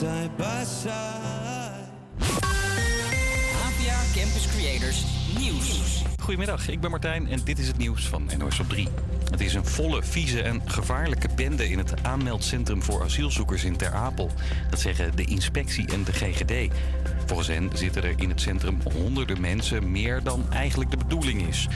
side by side. APA Campus Creators Nieuws. Goedemiddag, ik ben Martijn en dit is het nieuws van NOS op 3. Het is een volle, vieze en gevaarlijke bende in het aanmeldcentrum voor asielzoekers in Ter Apel. Dat zeggen de inspectie en de GGD. Volgens hen zitten er in het centrum honderden mensen, meer dan eigenlijk de bedoeling is.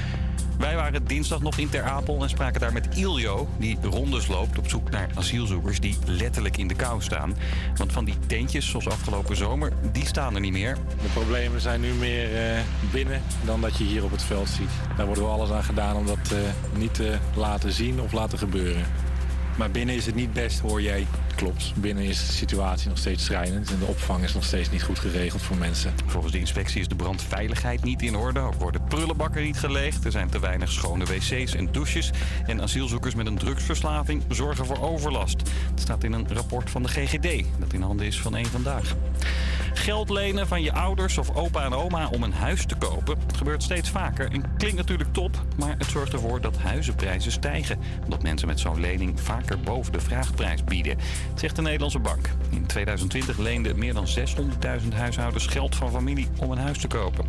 Wij waren dinsdag nog in Ter Apel en spraken daar met Iljo, die rondes loopt op zoek naar asielzoekers die letterlijk in de kou staan. Want van die tentjes, zoals afgelopen zomer, die staan er niet meer. De problemen zijn nu meer eh, binnen dan dat je hier op het veld ziet. Daar wordt wel alles aan gedaan om dat eh, niet te laten zien of laten gebeuren. Maar binnen is het niet best, hoor jij. Klopt, binnen is de situatie nog steeds schrijnend en de opvang is nog steeds niet goed geregeld voor mensen. Volgens de inspectie is de brandveiligheid niet in orde. Ook worden prullenbakken niet geleegd. Er zijn te weinig schone wc's en douches. En asielzoekers met een drugsverslaving zorgen voor overlast. Het staat in een rapport van de GGD, dat in handen is van één vandaag. Geld lenen van je ouders of opa en oma om een huis te kopen. Het gebeurt steeds vaker en klinkt natuurlijk top, maar het zorgt ervoor dat huizenprijzen stijgen. Omdat mensen met zo'n lening vaker boven de vraagprijs bieden, zegt de Nederlandse Bank. In 2020 leenden meer dan 600.000 huishoudens geld van familie om een huis te kopen.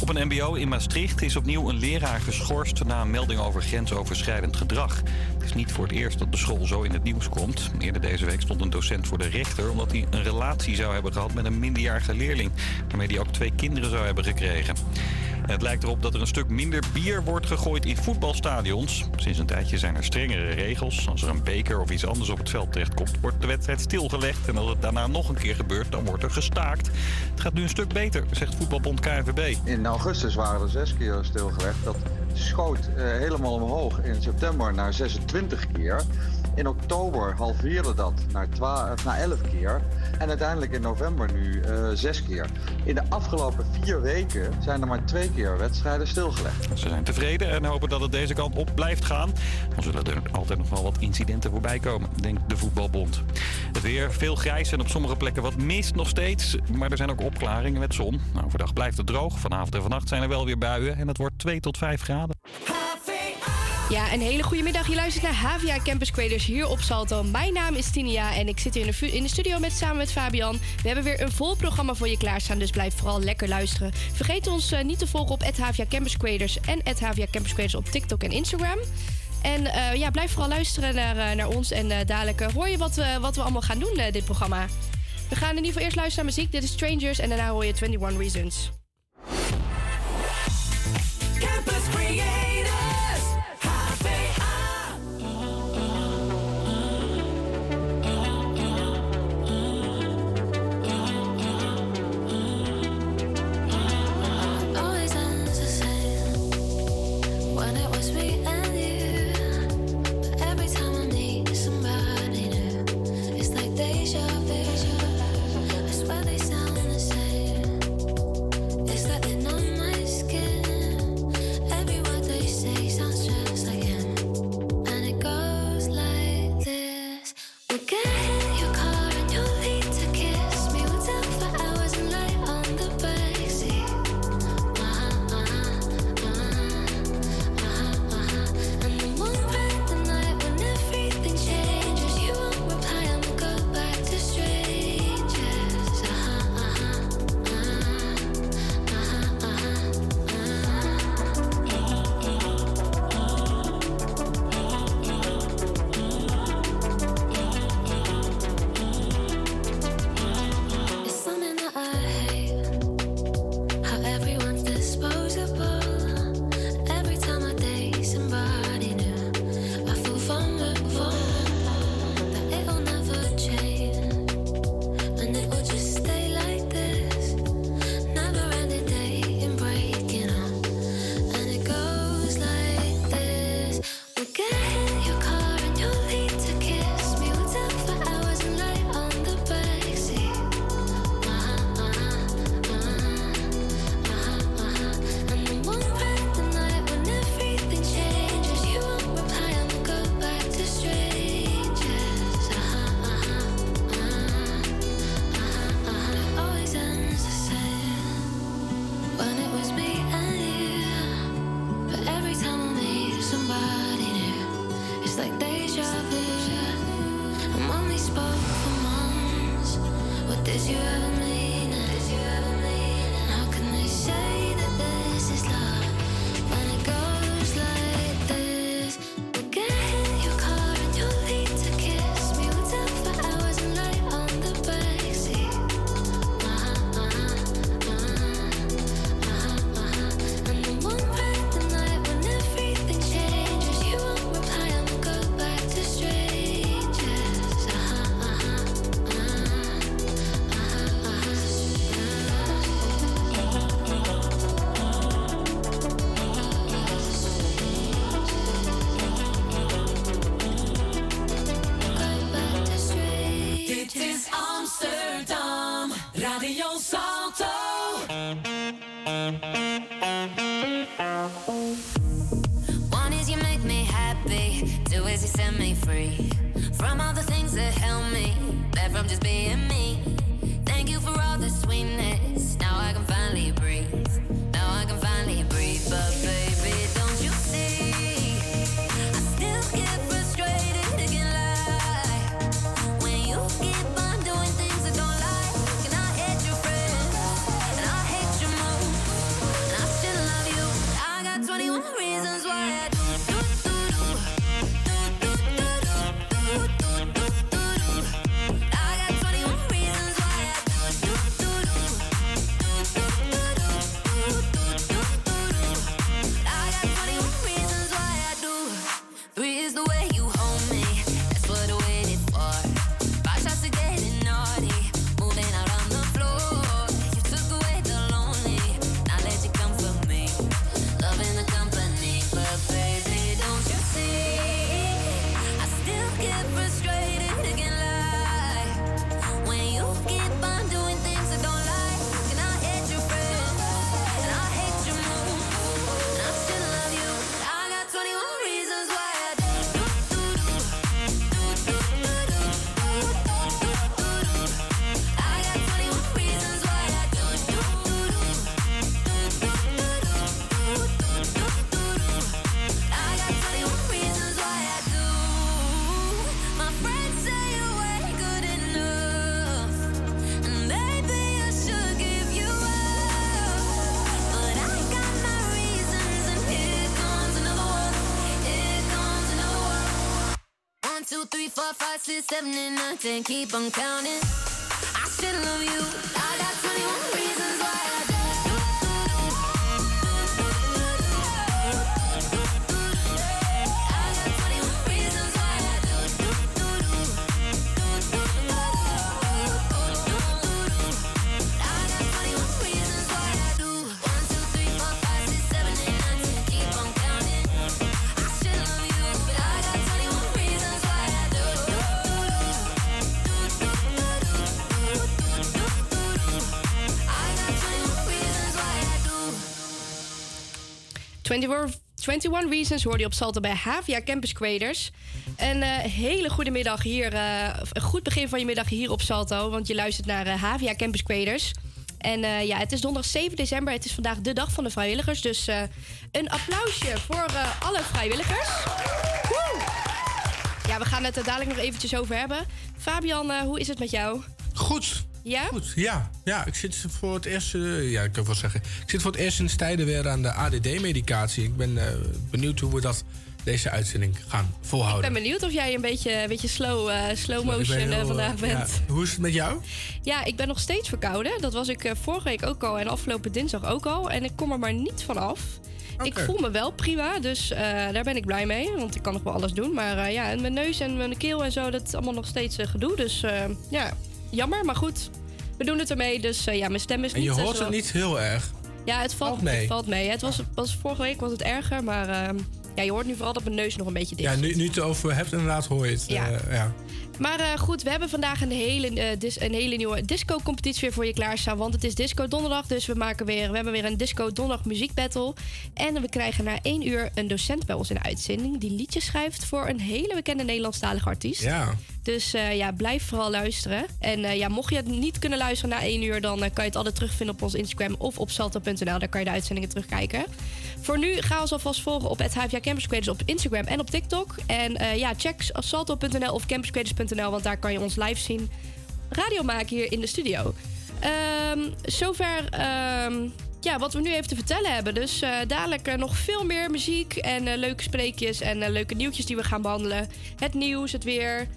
Op een mbo in Maastricht is opnieuw een leraar geschorst na een melding over grensoverschrijdend gedrag. Het is niet voor het eerst dat de school zo in het nieuws komt. Eerder deze week stond een docent voor de rechter omdat hij een relatie zou hebben gehad met een minderjarige leerling. Waarmee hij ook twee kinderen zou hebben gekregen. Het lijkt erop dat er een stuk minder bier wordt gegooid in voetbalstadions. Sinds een tijdje zijn er strengere regels. Als er een beker of iets anders op het veld terechtkomt, wordt de wedstrijd stilgelegd. En als het daarna nog een keer gebeurt, dan wordt er gestaakt. Het gaat nu een stuk beter, zegt voetbalbond KNVB. In augustus waren er zes keer stilgelegd. Dat schoot eh, helemaal omhoog in september naar 26 keer. In oktober halveerde dat naar, 12, naar 11 keer. En uiteindelijk in november nu eh, zes keer. In de afgelopen vier weken zijn er maar twee keer wedstrijden stilgelegd. Ze zijn tevreden en hopen dat het deze kant op blijft gaan. Dan zullen er altijd nog wel wat incidenten voorbij komen, denkt de voetbalbond. Het weer veel grijs en op sommige plekken wat mist nog steeds. Maar er zijn ook opklaringen met zon. Nou, overdag blijft het droog. Vanavond en vannacht zijn er wel weer buien. En het wordt 2 tot 5 graden. Ja, een hele goede middag. Je luistert naar Havia Campus Creators hier op Salto. Mijn naam is Tinia en ik zit hier in de, studio met, samen met Fabian. We hebben weer een vol programma voor je klaarstaan, dus blijf vooral lekker luisteren. Vergeet ons uh, niet te volgen op Havia Campus Creators en Havia Campus Creators op TikTok en Instagram. En uh, ja, blijf vooral luisteren naar, uh, naar ons en dadelijk hoor je wat, wat we allemaal gaan doen, dit programma. We gaan in ieder geval eerst luisteren naar muziek. Dit is Strangers en daarna hoor je 21 Reasons. Campus five, six, seven, and nine, ten. Keep on counting. I still love you. 21, 21 Reasons hoorde je op Salto bij Havia Campus Creators. Een eh, hele goede middag hier. eh, een goed begin van je middag hier op Salto. Want je luistert naar eh, Havia Campus Creators. En ja, het is donderdag 7 december. Het is vandaag de dag van de vrijwilligers. Dus een applausje voor alle vrijwilligers. Ja, we gaan het er dadelijk nog eventjes over hebben. Fabian, hoe is het met jou? Goed. Ja? Goed, ja. Ja, ik zit voor het eerst... eh, ja, ik kan wel zeggen. Ik zit voor het eerst sinds tijden weer aan de ADD-medicatie. Ik ben eh, benieuwd hoe we dat deze uitzending gaan Ik volhouden. ben benieuwd of jij een beetje, een beetje slow, eh, slow Ik ben motion heel, vandaag bent. ja. Hoe is het met jou? Ja, ik ben nog steeds verkouden. Dat was ik vorige week ook al en afgelopen dinsdag ook al. En ik kom er maar niet van af. Ik voel me wel prima, dus daar ben ik blij mee. Want ik kan nog wel alles doen. Maar ja, en mijn neus en mijn keel en zo, dat is allemaal nog steeds gedoe. Dus ja, jammer, maar goed. We doen het ermee, dus eh, ja, mijn stem is En niet... je eh, hoort zo- het niet heel erg. Ja, het valt, Valt mee. Het valt mee. Het was, was, vorige week was het erger, maar eh, ja, je hoort nu vooral dat mijn neus nog een beetje dicht Ja, nu, nu het over hebt, inderdaad hoor je het. Ja. eh, ja. Maar goed, we hebben vandaag een hele, dis- een hele nieuwe disco-competitie weer voor je klaarstaan. Want het is Disco Donderdag, dus we, maken weer, we hebben weer een Disco Donderdag muziekbattle. En we krijgen na één uur een docent bij ons in de uitzending... die liedjes schrijft voor een hele bekende Nederlandstalige artiest. ja. Dus eh, ja, blijf vooral luisteren. En eh, ja, mocht je het niet kunnen luisteren na één uur, dan eh, kan je het altijd terugvinden op ons Instagram of op salto.nl. Daar kan je de uitzendingen terugkijken. Voor nu ga ons alvast volgen op het HVA Campus Creators op Instagram en op TikTok. En ja, check salto.nl of campuscreators.nl, want daar kan je ons live zien. Radio maken hier in de studio. Ehm, zover ehm, ja, wat we nu even te vertellen hebben. Dus dadelijk nog veel meer muziek en leuke spreekjes en leuke nieuwtjes die we gaan behandelen. Het nieuws, het weer,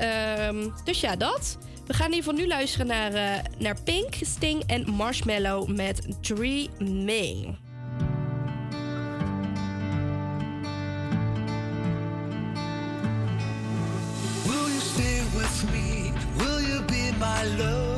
Um, dus ja, dat. We gaan hier voor nu luisteren naar, uh, naar Pink, Sting en Marshmallow met Dreaming. Will you stay with me? Will you be my love?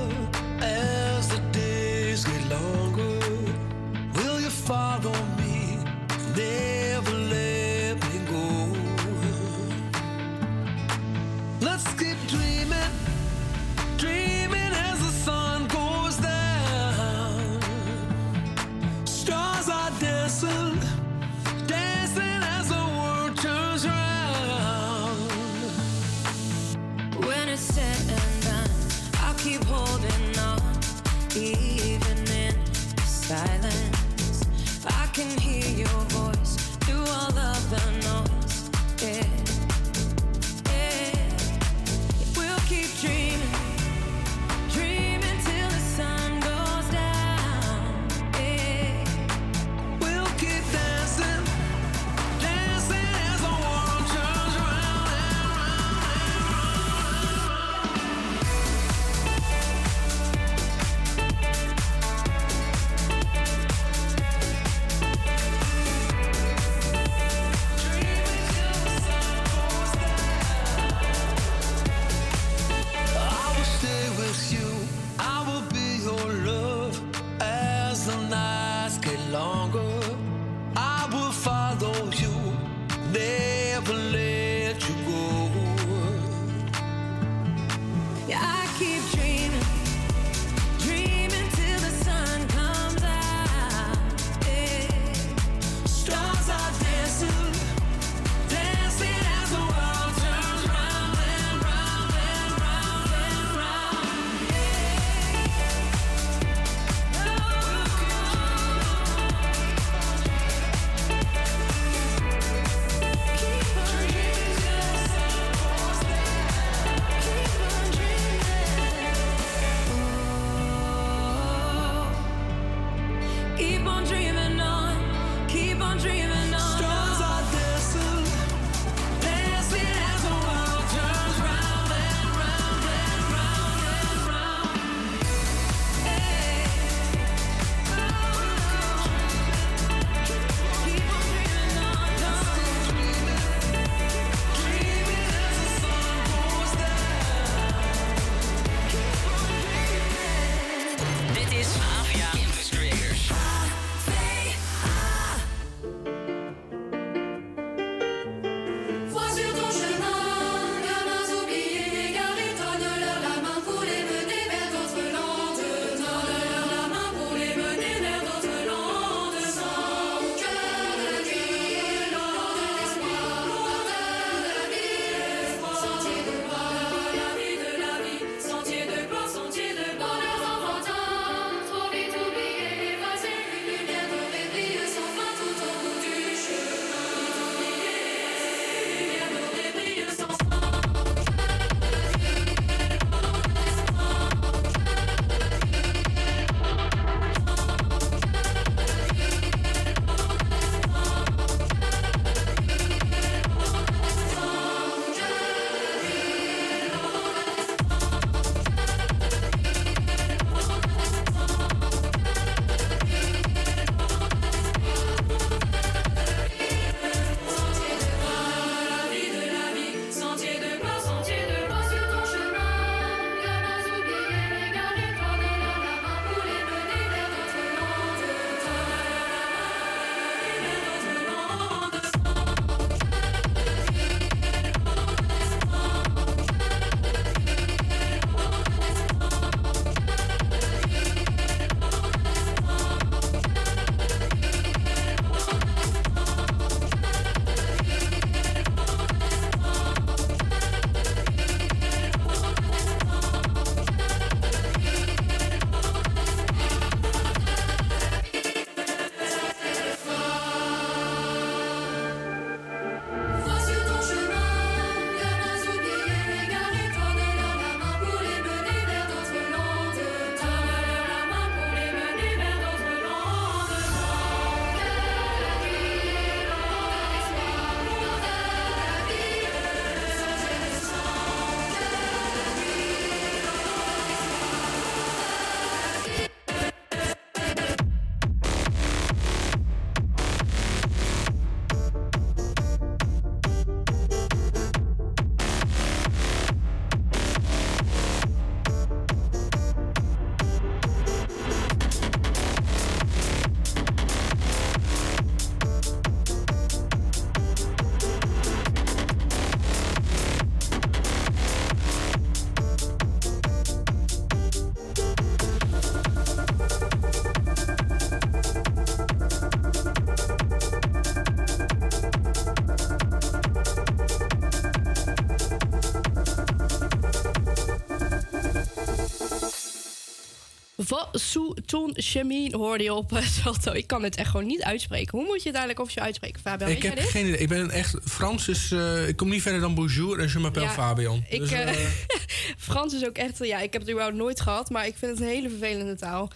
Vasuton Chemin hoorde je op Salto. Ik kan het echt gewoon niet uitspreken. Hoe moet je het eigenlijk officieel uitspreken, Fabian? ik heb geen idee. Ik ben echt Frans, dus eh, ik kom niet verder dan bonjour en je m'appelle Ja, Fabian. Ik, dus, eh, eh, Frans is ook echt, ja, ik heb het überhaupt nooit gehad, maar ik vind het een hele vervelende taal.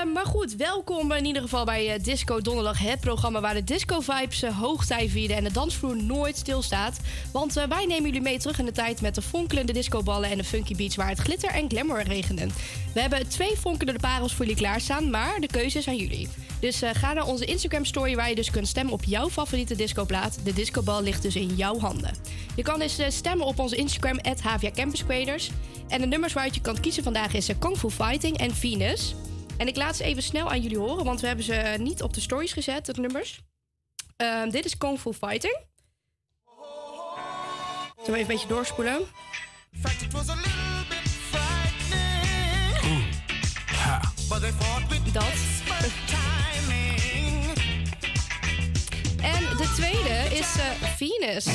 Eh, maar goed, welkom in ieder geval bij eh, Disco Donderdag, het programma waar de disco-vibes uh, hoogtij vieren en de dansvloer nooit stilstaat. Want eh, wij nemen jullie mee terug in de tijd met de fonkelende discoballen en de funky beats waar het glitter en glamour regende. We hebben twee fonkelende parels voor jullie klaarstaan, maar de keuze is aan jullie. Dus eh, ga naar onze Instagram story waar je dus kunt stemmen op jouw favoriete discoplaat. De discobal ligt dus in jouw handen. Je kan dus eh, stemmen op onze Instagram, HVA Campus Creators. En de nummers waaruit je kan kiezen vandaag is eh, Kung Fu Fighting en Venus. En ik laat ze even snel aan jullie horen, want we hebben ze niet op de stories gezet, de nummers. Ehm, dit is Kung Fu Fighting. Zullen we even een beetje doorspoelen? Dat. En de tweede is eh, Venus.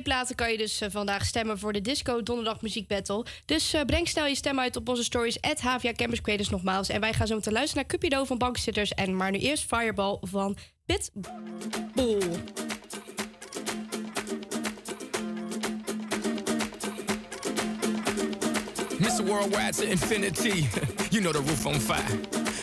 Twee platen kan je dus eh, vandaag stemmen voor de Disco Donderdag Muziek Battle. Dus eh, breng snel je stem uit op onze stories at HVA Campus Creators nogmaals. En wij gaan zo meteen luisteren naar Cupido van Bankzitters. En maar nu eerst Fireball van Pitbull. Infinity. you know the roof on fire.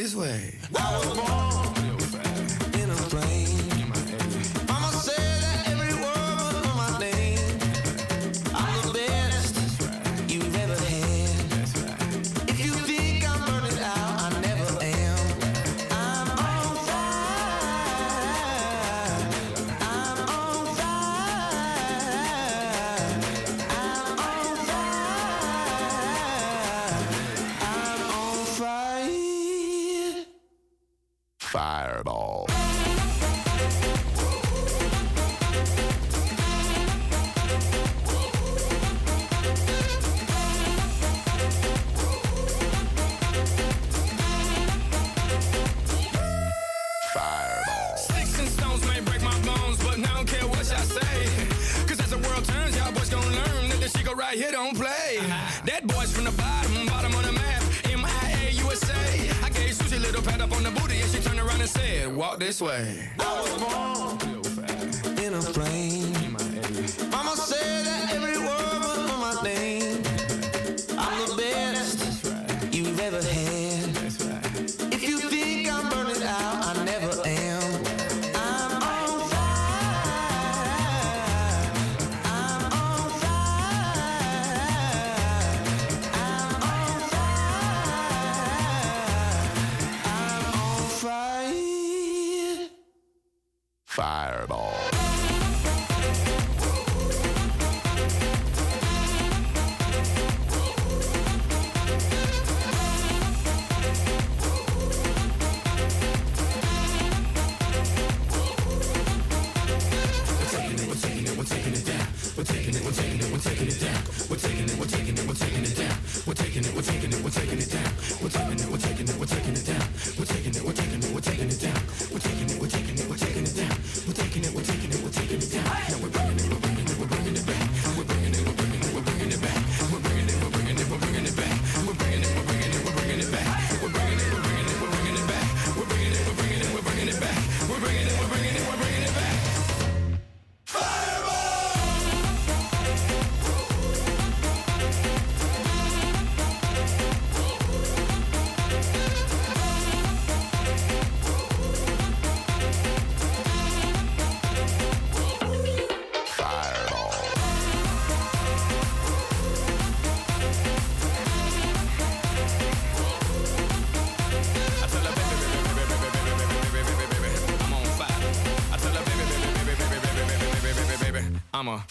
This way. Way.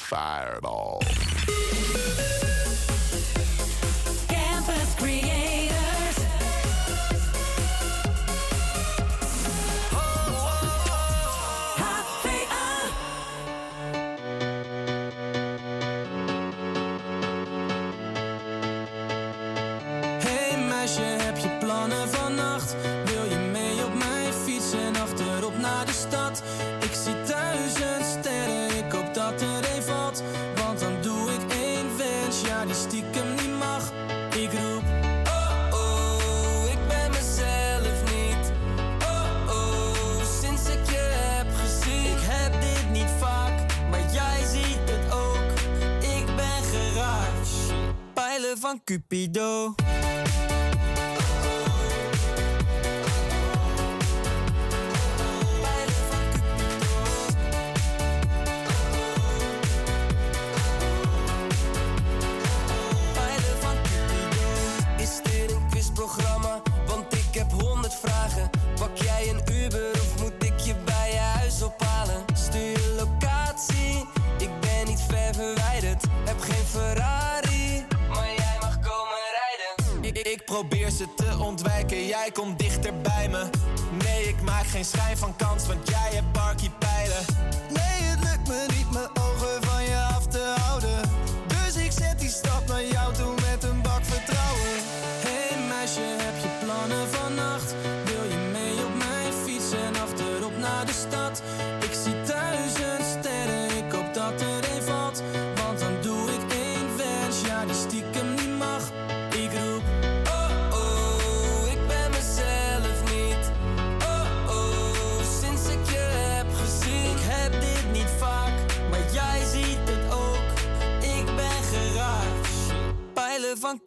fire. Cupido. Probeer ze te ontwijken, jij komt dichter bij me. Nee, ik maak geen schijn van kans, want jij hebt barkie pijlen. Nee,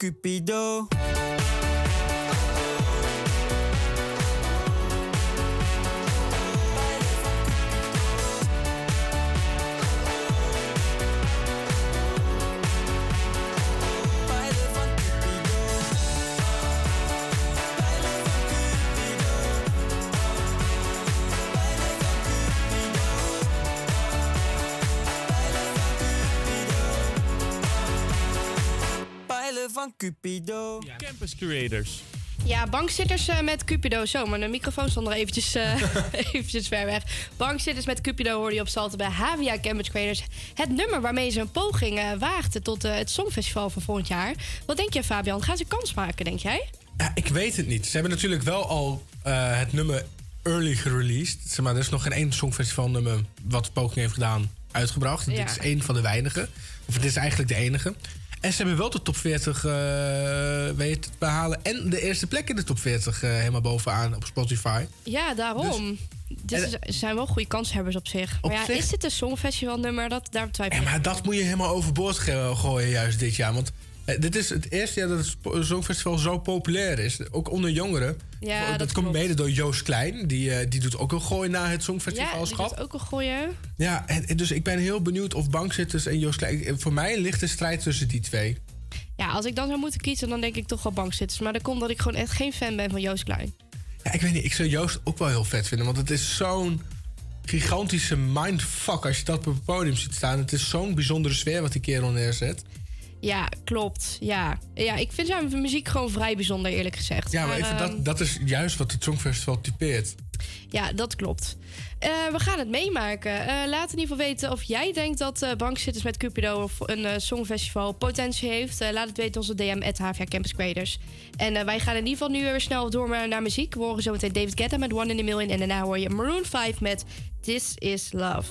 Pijlen van Cupido. Campus Creators. Ja, bankzitters eh, met Cupido. Zo, maar de microfoon stond er eventjes, eh, eventjes ver weg. Bankzitters met Cupido hoorde je op Salten bij Havia Campus Creators. Het nummer waarmee ze een poging eh, waagden tot het Songfestival van volgend jaar. Wat denk je, Fabian? Gaan ze kans maken, denk jij? Ja, ik weet het niet. Ze hebben natuurlijk wel al eh, het nummer early gereleased. Zeg maar, er is nog geen één songfestival nummer wat Poging heeft gedaan uitgebracht. Ja. Dit is één van de weinigen. Of dit is eigenlijk de enige. En ze hebben wel de top 40 eh weten te behalen. En de eerste plek in de top 40 eh, helemaal bovenaan op Spotify. Ja, daarom. Dus En- ze zijn wel goede kanshebbers op zich. Op maar ja, zich- is dit een Songfestival nummer? Dat, daar twijfel Ja, maar dat moet je helemaal overboord gooien juist dit jaar. Want dit is het eerste jaar dat het Songfestival zo populair is. Ook onder jongeren. Ja, dat, dat komt mede door Joost Klein. Die, eh, die doet ook een gooi na het Ja, die Songfestivalschap. doet ook een gooien. Ja, en, dus ik ben heel benieuwd of bankzitters en Joost Klein... eh, Voor mij ligt de strijd tussen die twee. Ja, als ik dan zou moeten kiezen, dan denk ik toch wel bankzitters. Maar dat komt dat ik gewoon echt geen fan ben van Joost Klein. Ja, ik weet niet, ik zou Joost ook wel heel vet vinden. Want het is zo'n gigantische mindfuck als je dat op het podium ziet staan. Het is zo'n bijzondere sfeer wat die kerel neerzet. Ja, klopt. Ja. ja, ik vind zijn muziek gewoon vrij bijzonder, eerlijk gezegd. Ja, maar even, ehm, dat, dat is juist wat het Songfestival typeert. Ja, dat klopt. Eh, we gaan het meemaken. Eh, laat in ieder geval weten of jij denkt dat eh Bankzitters met Cupido of een eh, songfestival potentie heeft. Eh, laat het weten in onze DM, at HVA Campus Creators. En eh, wij gaan in ieder geval nu weer snel door naar, naar muziek. We horen zo meteen David Guetta met One in a Million. En daarna hoor je Maroon 5 met This Is Love.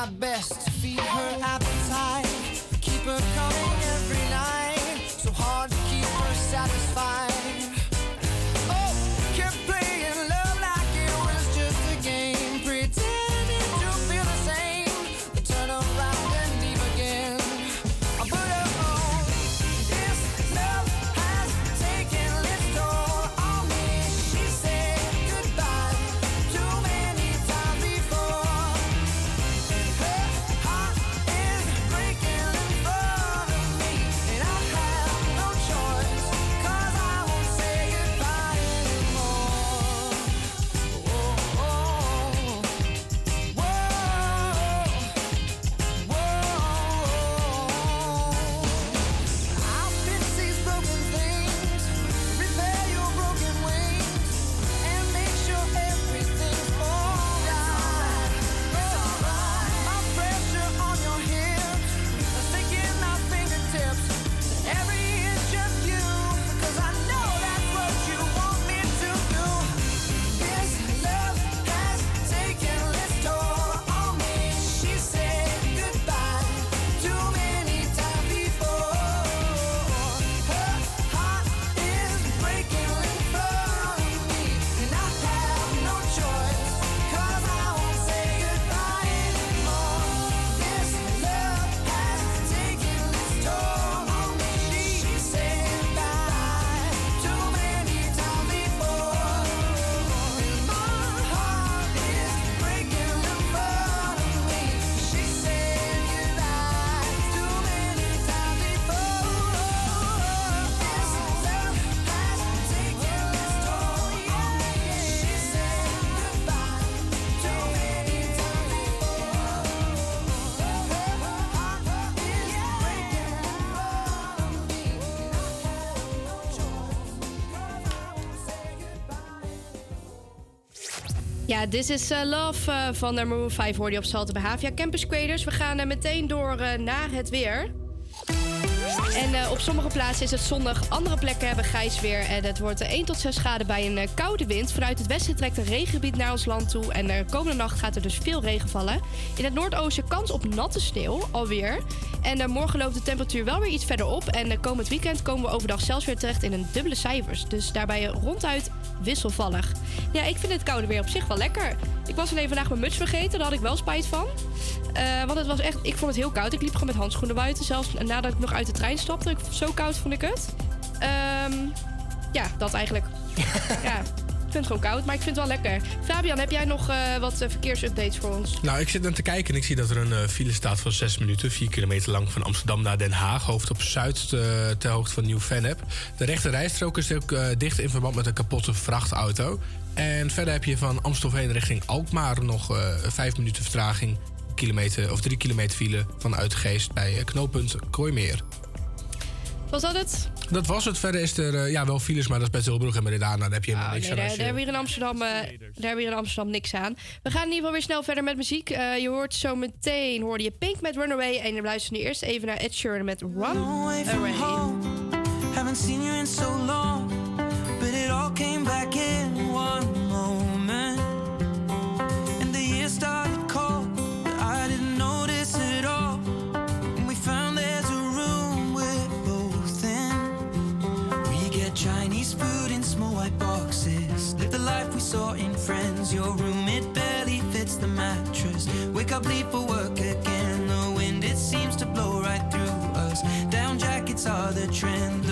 My best Ja, This is uh, Love eh, van de Maroon 5 hoorde je op Salto bij Havia Campus Creators. We gaan eh, meteen door eh, naar het weer. En eh, op sommige plaatsen is het zonnig, andere plekken hebben grijs weer. En het wordt eh, 1 tot 6 graden bij een eh, koude wind. Vanuit het westen trekt een regengebied naar ons land toe. En de komende nacht gaat er dus veel regen vallen. In het noordoosten kans op natte sneeuw alweer. En eh, morgen loopt de temperatuur wel weer iets verder op. En uh, komend weekend komen we overdag zelfs weer terecht in een dubbele cijfers. Dus daarbij eh, ronduit wisselvallig. Ja, ik vind het koude weer op zich wel lekker. Ik was alleen vandaag mijn muts vergeten, daar had ik wel spijt van. Eh, want het was echt, ik vond het heel koud. Ik liep gewoon met handschoenen buiten. Zelfs nadat ik nog uit de trein stapte. Ik, zo koud vond ik het. Ehm, ja, dat eigenlijk. ja, ik vind het gewoon koud, maar ik vind het wel lekker. Fabian, heb jij nog eh, wat eh, verkeersupdates voor ons? Nou, ik zit aan te kijken en ik zie dat er een eh, file staat van 6 minuten. 4 kilometer lang van Amsterdam naar Den Haag. Hoofd op Zuid ter hoogte van Nieuw-Vennep. De rechte rijstrook is ook dicht in verband met een kapotte vrachtauto. En verder heb je van Amstelveen richting Alkmaar nog eh 5 minuten vertraging. Kilometer, of 3 kilometer file van Uitgeest bij knooppunt Kooimeer. Was dat het? Dat was het. Verder is er eh, ja, wel files, maar dat is bij Tilburg en bij Breda. Nou, daar heb je helemaal niks Nee, aan. daar, daar je- hebben we hier in Amsterdam, eh, daar hebben we hier in Amsterdam niks aan. We gaan in ieder geval weer snel verder met muziek. Eh, je hoort zo meteen hoorde je Pink met Runaway. En je luistert nu eerst even naar Ed Sheeran met Run away. Haven't seen you in so long, but it all came back in one saw in Friends. Your room, it barely fits the mattress. Wake up, leave for work again. The wind, it seems to blow right through us. Down jackets are the trend.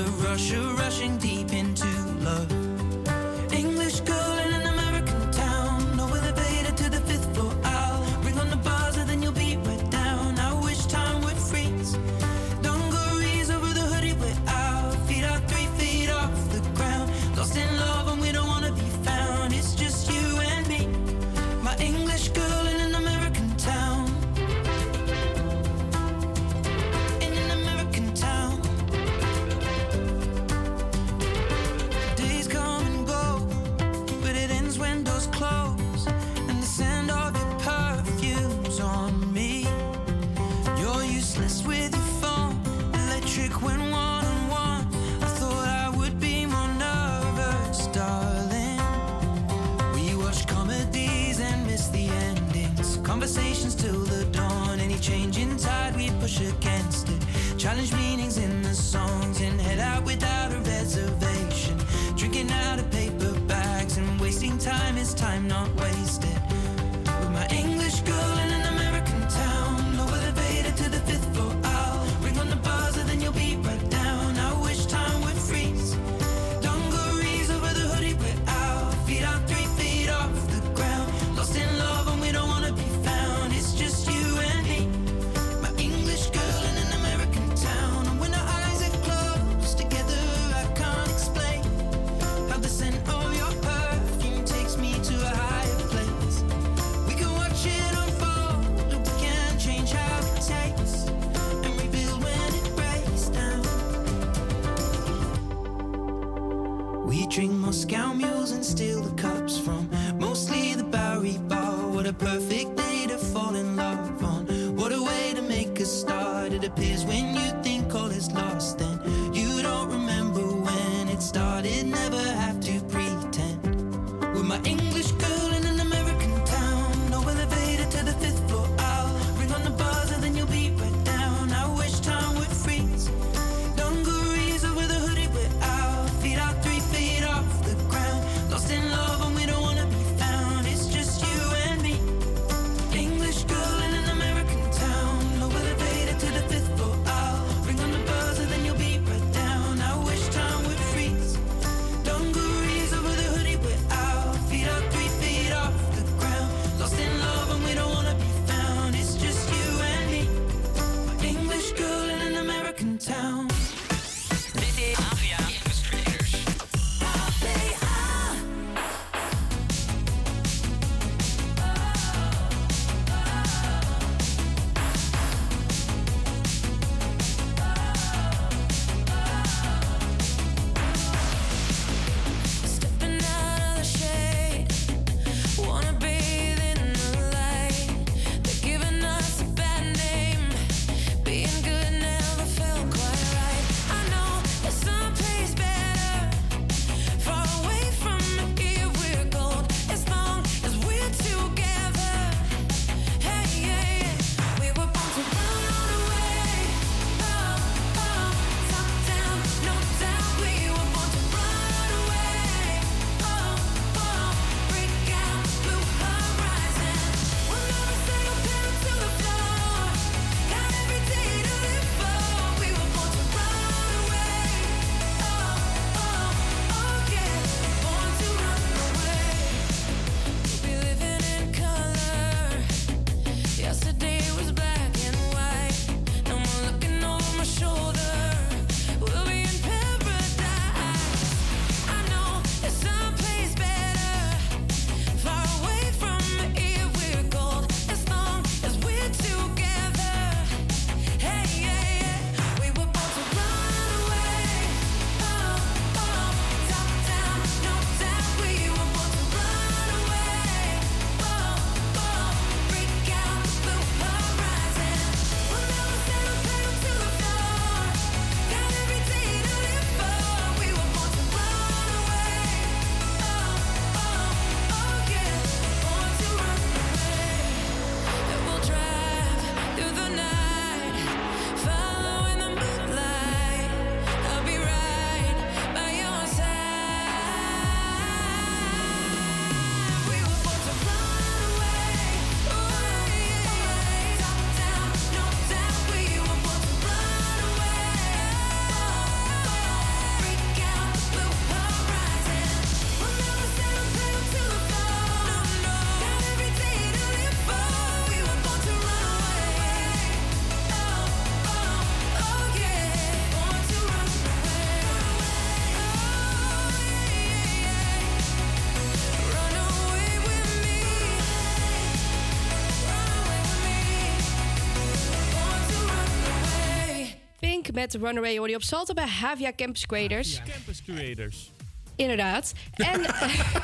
met Runaway Audio op Salto bij Havia Campus Creators. Havia. Campus Creators. Inderdaad. En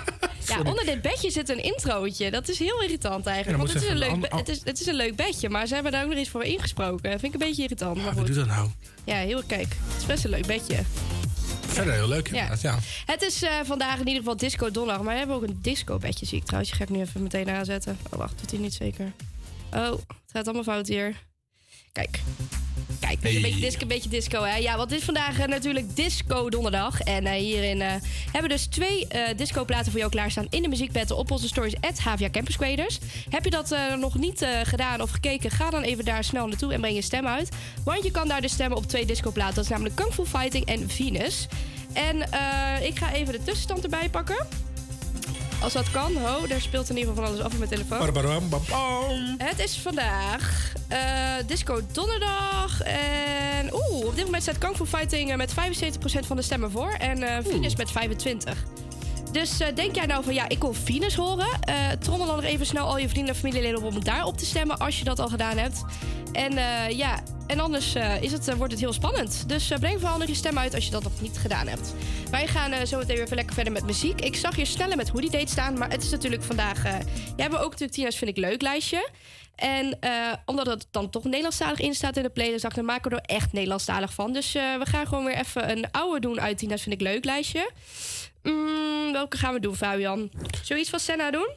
ja, onder dit bedje zit een introotje. Dat is heel irritant eigenlijk. Want het is, een leuk het, is, het is een leuk bedje, maar ze hebben daar ook nog eens voor ingesproken. Vind ik een beetje irritant. Ja, maar goed. doet dat nou? Ja, heel kijk. Het is best een leuk bedje. Verder heel leuk inderdaad, ja. Het is eh, vandaag in ieder geval Disco Donderdag. Maar we hebben ook een disco-bedje, zie ik trouwens. je ga ik nu even meteen aanzetten. Oh, wacht, doet hij niet zeker. Oh, het gaat allemaal fout hier. Kijk. Kijk, dus een, beetje disco, een beetje disco, hè? Ja, want dit is vandaag eh, natuurlijk Disco Donderdag. En eh, hierin eh, hebben we dus twee disco-platen voor jou klaarstaan in de muziekbattle op onze stories at Havia Campus Creators. Heb je dat nog niet gedaan of gekeken, ga dan even daar snel naartoe en breng je stem uit. Want je kan daar dus stemmen op twee disco-platen. Dat is namelijk Kung Fu Fighting en Venus. En ik ga even de tussenstand erbij pakken. Als dat kan. Ho, daar speelt in ieder geval van alles af op mijn telefoon. Het is vandaag eh, Disco Donderdag. En oeh, op dit moment staat Kung Fu Fighting eh, met 75% van de stemmen voor. En eh Venus met 25%. Dus eh, denk jij nou van ja, ik wil Venus horen? Eh, trommel dan nog even snel al je vrienden en familieleden op om daarop te stemmen als je dat al gedaan hebt. En eh, ja, en anders is het, wordt het heel spannend. Dus breng vooral nog je stem uit als je dat nog niet gedaan hebt. Wij gaan zo meteen weer even lekker verder met muziek. Ik zag je sneller met Hoe die Date staan, maar het is natuurlijk vandaag... jij hebt ook natuurlijk Tina's Vind ik Leuk lijstje. En omdat het dan toch Nederlandstalig in staat in de playlist, dacht ik, dan maken we er echt Nederlandstalig van. Dus we gaan gewoon weer even een oude doen uit Tina's Vind ik Leuk lijstje. Mm, welke gaan we doen, Fabian? Zoiets van Senna doen?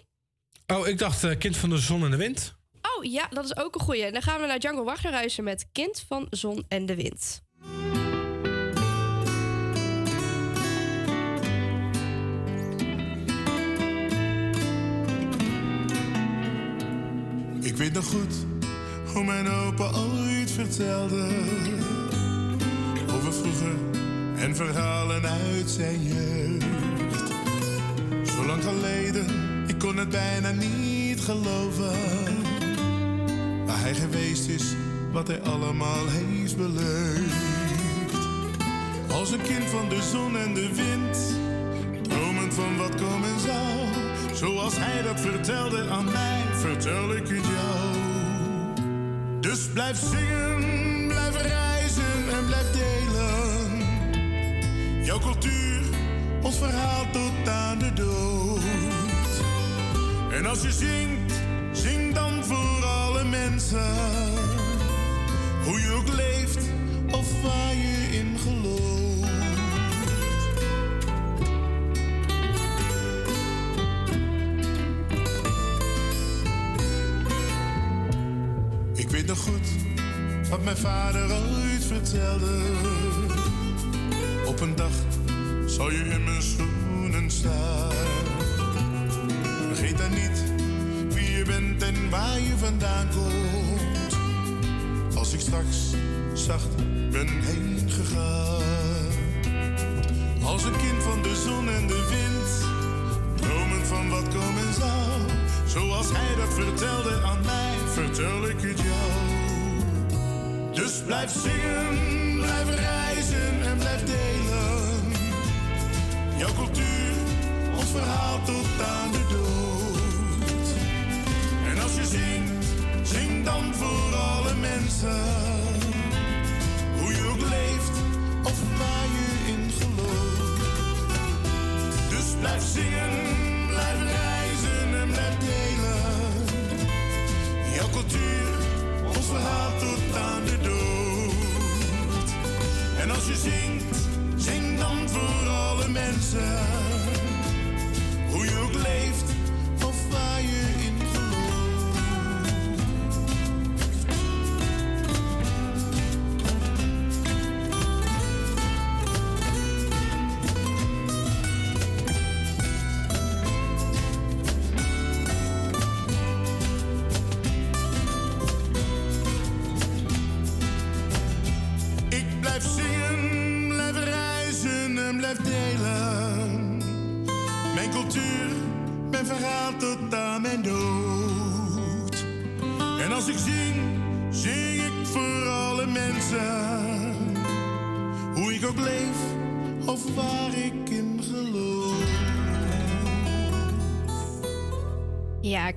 Oh, ik dacht eh, Kind van de Zon en de Wind. Oh ja, dat is ook een goeie. Dan gaan we naar Django Wagner reizen met Kind van Zon en de Wind. Ik weet nog goed hoe mijn opa ooit vertelde over vroeger en verhalen uit zijn jeugd. Zo lang geleden, ik kon het bijna niet geloven. Waar hij geweest is, wat hij allemaal heeft beleefd. Als een kind van de zon en de wind, dromend van wat komen zou. Zoals hij dat vertelde aan mij, vertel ik het jou. Dus blijf zingen, Jouw cultuur, ons verhaal tot aan de dood. En als je zingt, zing dan voor alle mensen. Hoe je ook leeft of waar je in gelooft. Ik weet nog goed wat mijn vader ooit vertelde. Op een dag zal je in mijn schoenen staan. Vergeet dan niet wie je bent en waar je vandaan komt. Als ik straks zacht ben heen gegaan. Als een kind van de zon en de wind. Dromend van wat komen zou. Zoals hij dat vertelde aan mij, vertel ik het jou. Dus blijf zingen,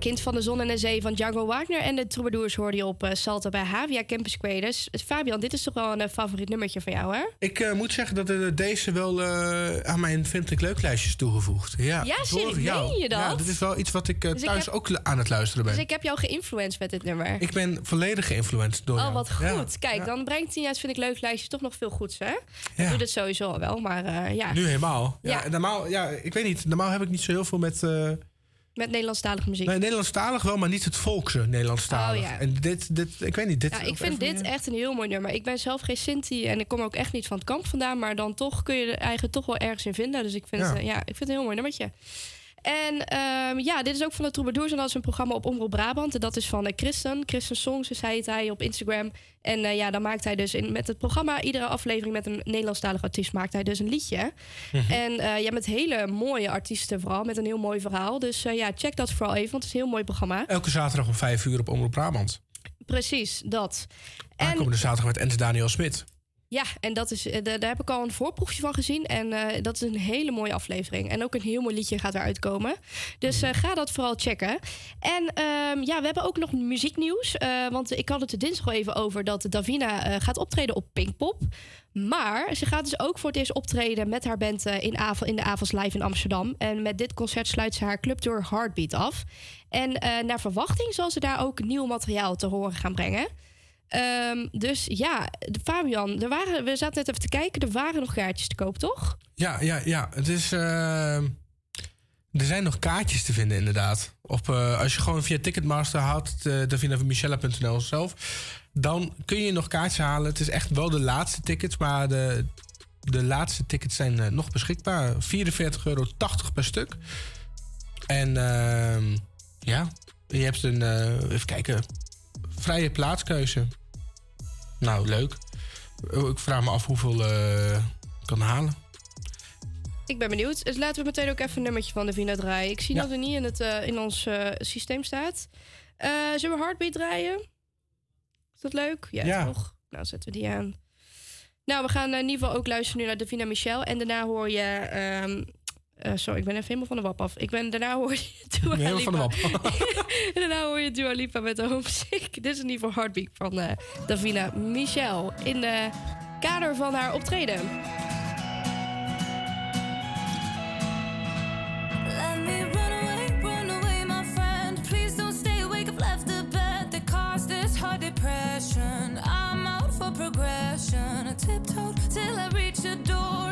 Kind van de Zon en de Zee van Django Wagner en de Troubadours hoorde je op eh, Salto bij Havia Campus Creators. Fabian, dit is toch wel een eh, favoriet nummertje van jou, hè? Ik eh, moet zeggen dat deze wel aan mijn Vind ik Leuk lijstje is toegevoegd. Ja, Ja, serieus? Meen je dat? Ja, dit is wel iets wat ik Dus ik thuis heb- ook aan het luisteren ben. Dus ik... ik heb jou geïnfluenced met dit nummer. ben volledig geïnfluenced door Oh, jou. wat goed. Ja. Kijk, dan brengt hij vind ik leuk lijstje toch nog veel goeds, hè? Ik doe dit sowieso al wel, maar ja. Nu helemaal. Ja, Ja. Normaal, ja, ik weet niet. Normaal heb ik niet zo heel veel met, Met Nederlandstalige muziek. Nee, Nederlandstalig wel, maar niet het volkse Nederlandstalig. Oh, ja. En dit, dit, ik weet niet, dit... Ja, ik vind dit echt een heel mooi nummer. Ik ben zelf geen Sinti en ik kom ook echt niet van het kamp vandaan. Maar dan toch kun je er eigenlijk toch wel ergens in vinden. Dus ik vind, Ja. het, eh, ja, ik vind het een heel mooi nummertje. En ehm, ja, dit is ook van de Troubadours. En dat is een programma op Omroep Brabant. En dat is van eh, Christen. Christen Songs is hij, het hij op Instagram. En eh, ja, dan maakt hij dus in, met het programma... iedere aflevering met een Nederlandstalige artiest... maakt hij dus een liedje. Mhm. En eh, ja, met hele mooie artiesten vooral. Met een heel mooi verhaal. Dus ja, check dat vooral even. Want het is een heel mooi programma. Elke zaterdag om vijf uur op Omroep Brabant. Precies, dat. En Aankomende zaterdag met Ente Daniel Smit. Ja, en dat is, eh, da- daar heb ik al een voorproefje van gezien. En eh, dat is een hele mooie aflevering. En ook een heel mooi liedje gaat eruit komen. Dus eh, ga dat vooral checken. En ehm, ja, we hebben ook nog muzieknieuws. eh, want ik had het er dinsdag al even over dat Davina gaat optreden op Pinkpop. Maar ze gaat dus ook voor het eerst optreden met haar band in, in de Avals Live in Amsterdam. En met dit concert sluit ze haar clubtour Heartbeat af. En naar verwachting zal ze daar ook nieuw materiaal te horen gaan brengen. Ehm, dus ja, Fabian, er waren, we zaten net even te kijken. Er waren nog kaartjes te koop, toch? Ja, ja, ja. Het is. eh, er zijn nog kaartjes te vinden, inderdaad. Op, eh, als je gewoon via Ticketmaster haalt, uh, davinavermichella.nl zelf, dan kun je nog kaartjes halen. Het is echt wel de laatste tickets, maar de, de laatste tickets zijn eh, nog beschikbaar. 44,80 euro per stuk. En ehm, ja, je hebt een, eh, even kijken, vrije plaatskeuze. Nou, leuk. Oh, Ik vraag me af hoeveel eh, ik kan halen. Ik ben benieuwd. Dus laten we meteen ook even een nummertje van Davina draaien. Ik zie Ja. dat het niet in, het, eh, in ons eh, systeem staat. Eh, zullen we Heartbeat draaien? Is dat leuk? Ja, Ja. toch? Nou, zetten we die aan. Nou, we gaan in ieder geval ook luisteren nu naar Davina Michel. En daarna hoor je... ehm, eh, sorry, ik ben even helemaal van de wap af. Ik ben, daarna hoor je Dua Helemaal van de Lipa. wap. en daarna hoor je Dua Lipa met de Homesick. Dit is in ieder geval Heartbeat van eh, Davina Michel. In de kader van haar optreden. Let me run away, run away, my friend. Please don't stay awake. I've left the bed that caused this heart depression. I'm out for progression. I tiptoed till I reached the door.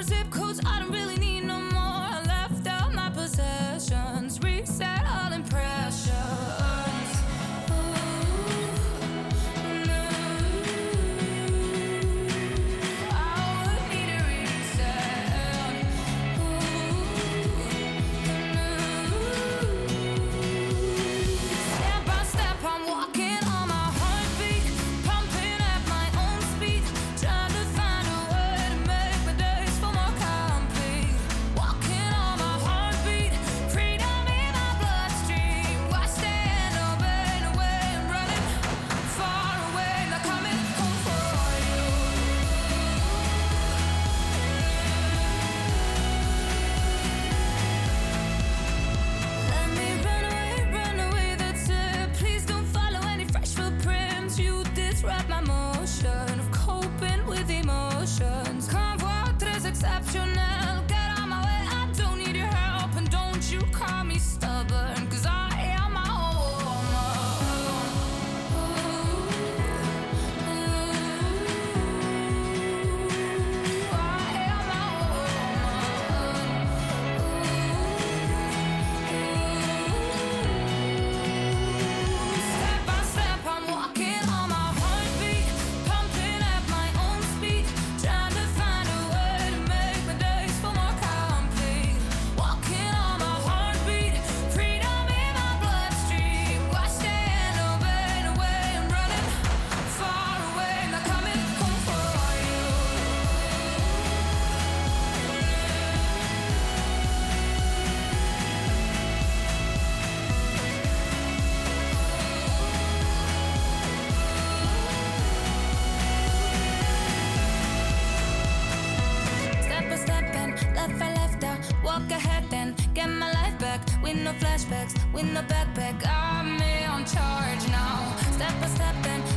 No flashbacks, with no backpack, I'm on charge now. Step by step and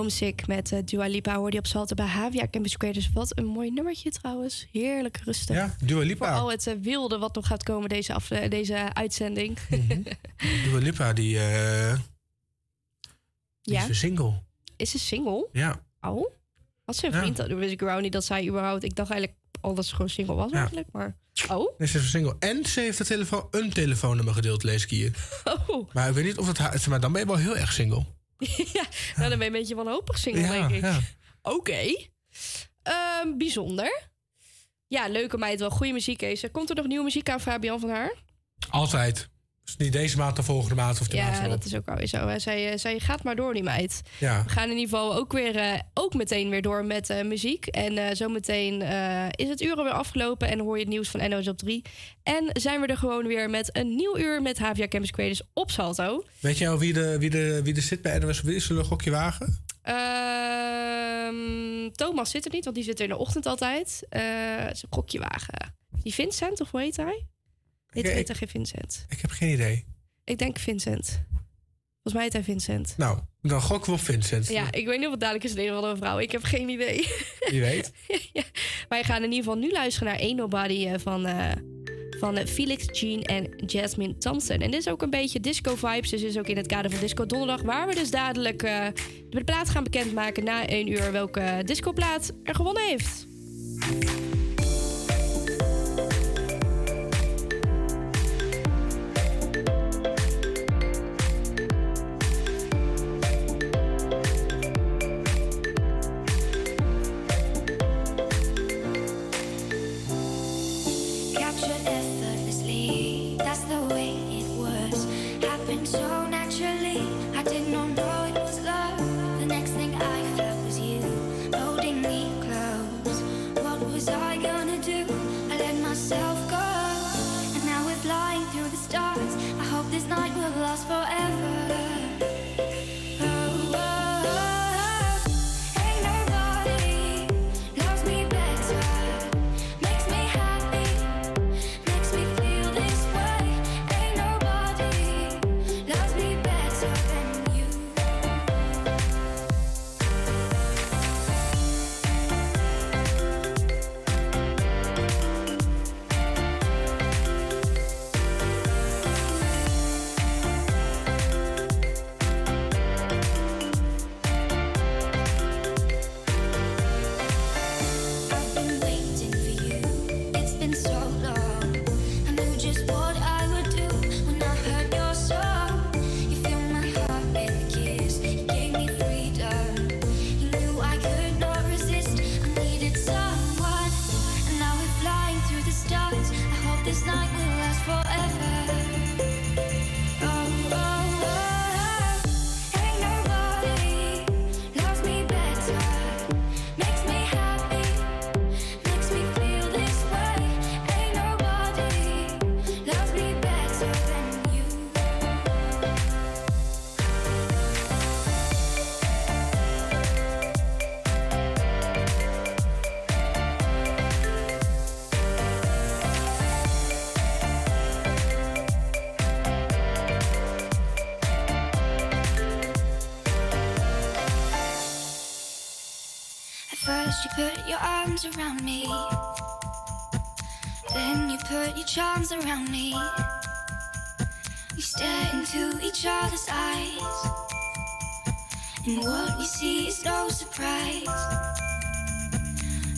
Homesick met eh, Dua Lipa hoorde je op Havia Campus Creators. Wat een mooi nummertje trouwens. Heerlijk rustig. Ja, Dua Lipa. Voor al het eh, wilde wat nog gaat komen deze, af, eh, deze uitzending. Dua Lipa, die, die Ja? is een single. Is ze single? Ja. Oh? Had ze een Ja. vriend? Dat wist ik überhaupt niet dat zij überhaupt... Ik dacht eigenlijk al dat ze gewoon single was Ja. eigenlijk. Maar... Oh? Nee, ze is een single. En ze heeft een, telefoon, een telefoonnummer gedeeld, lees ik hier. Oh. Maar ik weet niet of het haar... Maar dan ben je wel heel erg single. ja, nou, dan ben je een beetje wanhopig single, Ja, denk ik. ja. Oké. Ehm, bijzonder. Ja, leuke meid wel. Goede muziek, Kees. Komt er nog nieuwe muziek aan Fabian van haar? Altijd. Dus niet deze maand, de volgende maand of de maand Ja, dat is ook alweer zo. hè. Zij, eh, zij gaat maar door, die meid. Ja. We gaan in ieder geval ook, weer, eh, ook meteen weer door met eh, muziek. En eh, zometeen is het uur alweer afgelopen en hoor je het nieuws van NOS op 3. En zijn we er gewoon weer met een nieuw uur met HVA Campus Creators op Salto. Weet jij al wie, de, wie, de, wie er zit bij NOS? Wie zullen we een gokje wagen? Ehm, Thomas zit er niet, want die zit er in de ochtend altijd. Een gokje wagen. Die Vincent, of hoe heet hij? Heet, Ik- heet hij geen Vincent? Ik heb geen idee. Ik denk Vincent. Volgens mij heet hij Vincent. Nou, dan gokken we op Vincent. Ja, ik weet niet of het dadelijk is een van een vrouw. Ik heb geen idee. Wie weet. Wij gaan in ieder geval nu luisteren naar Ain't Nobody eh, van, eh, van eh, Felix Jean en Jasmine Thompson. En dit is ook een beetje disco vibes. Dus is ook in het kader van Disco Donderdag. Waar we dus dadelijk de plaat gaan bekendmaken na 1 uur welke discoplaat er gewonnen heeft. arms around me. Then you put your charms around me. We stare into each other's eyes. And what we see is no surprise.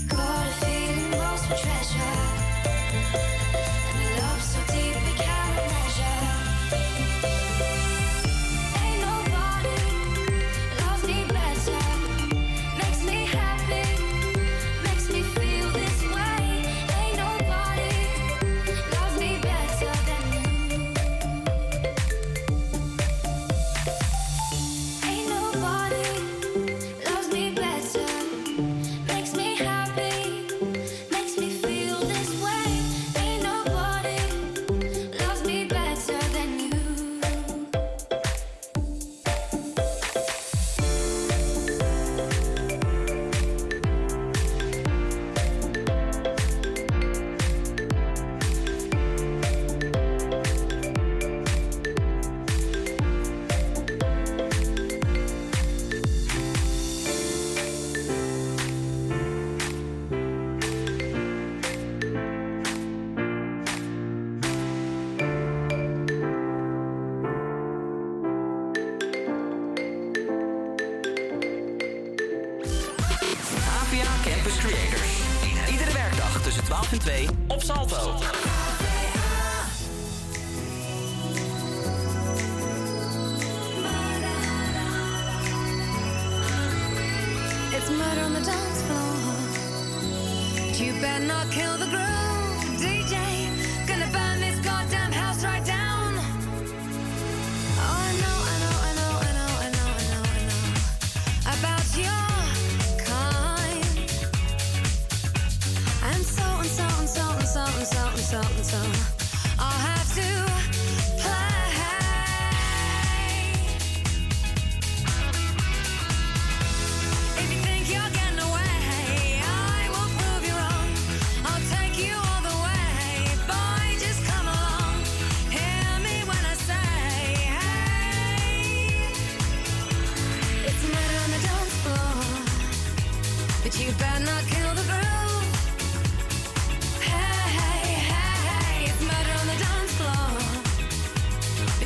Got a feeling lost for treasure.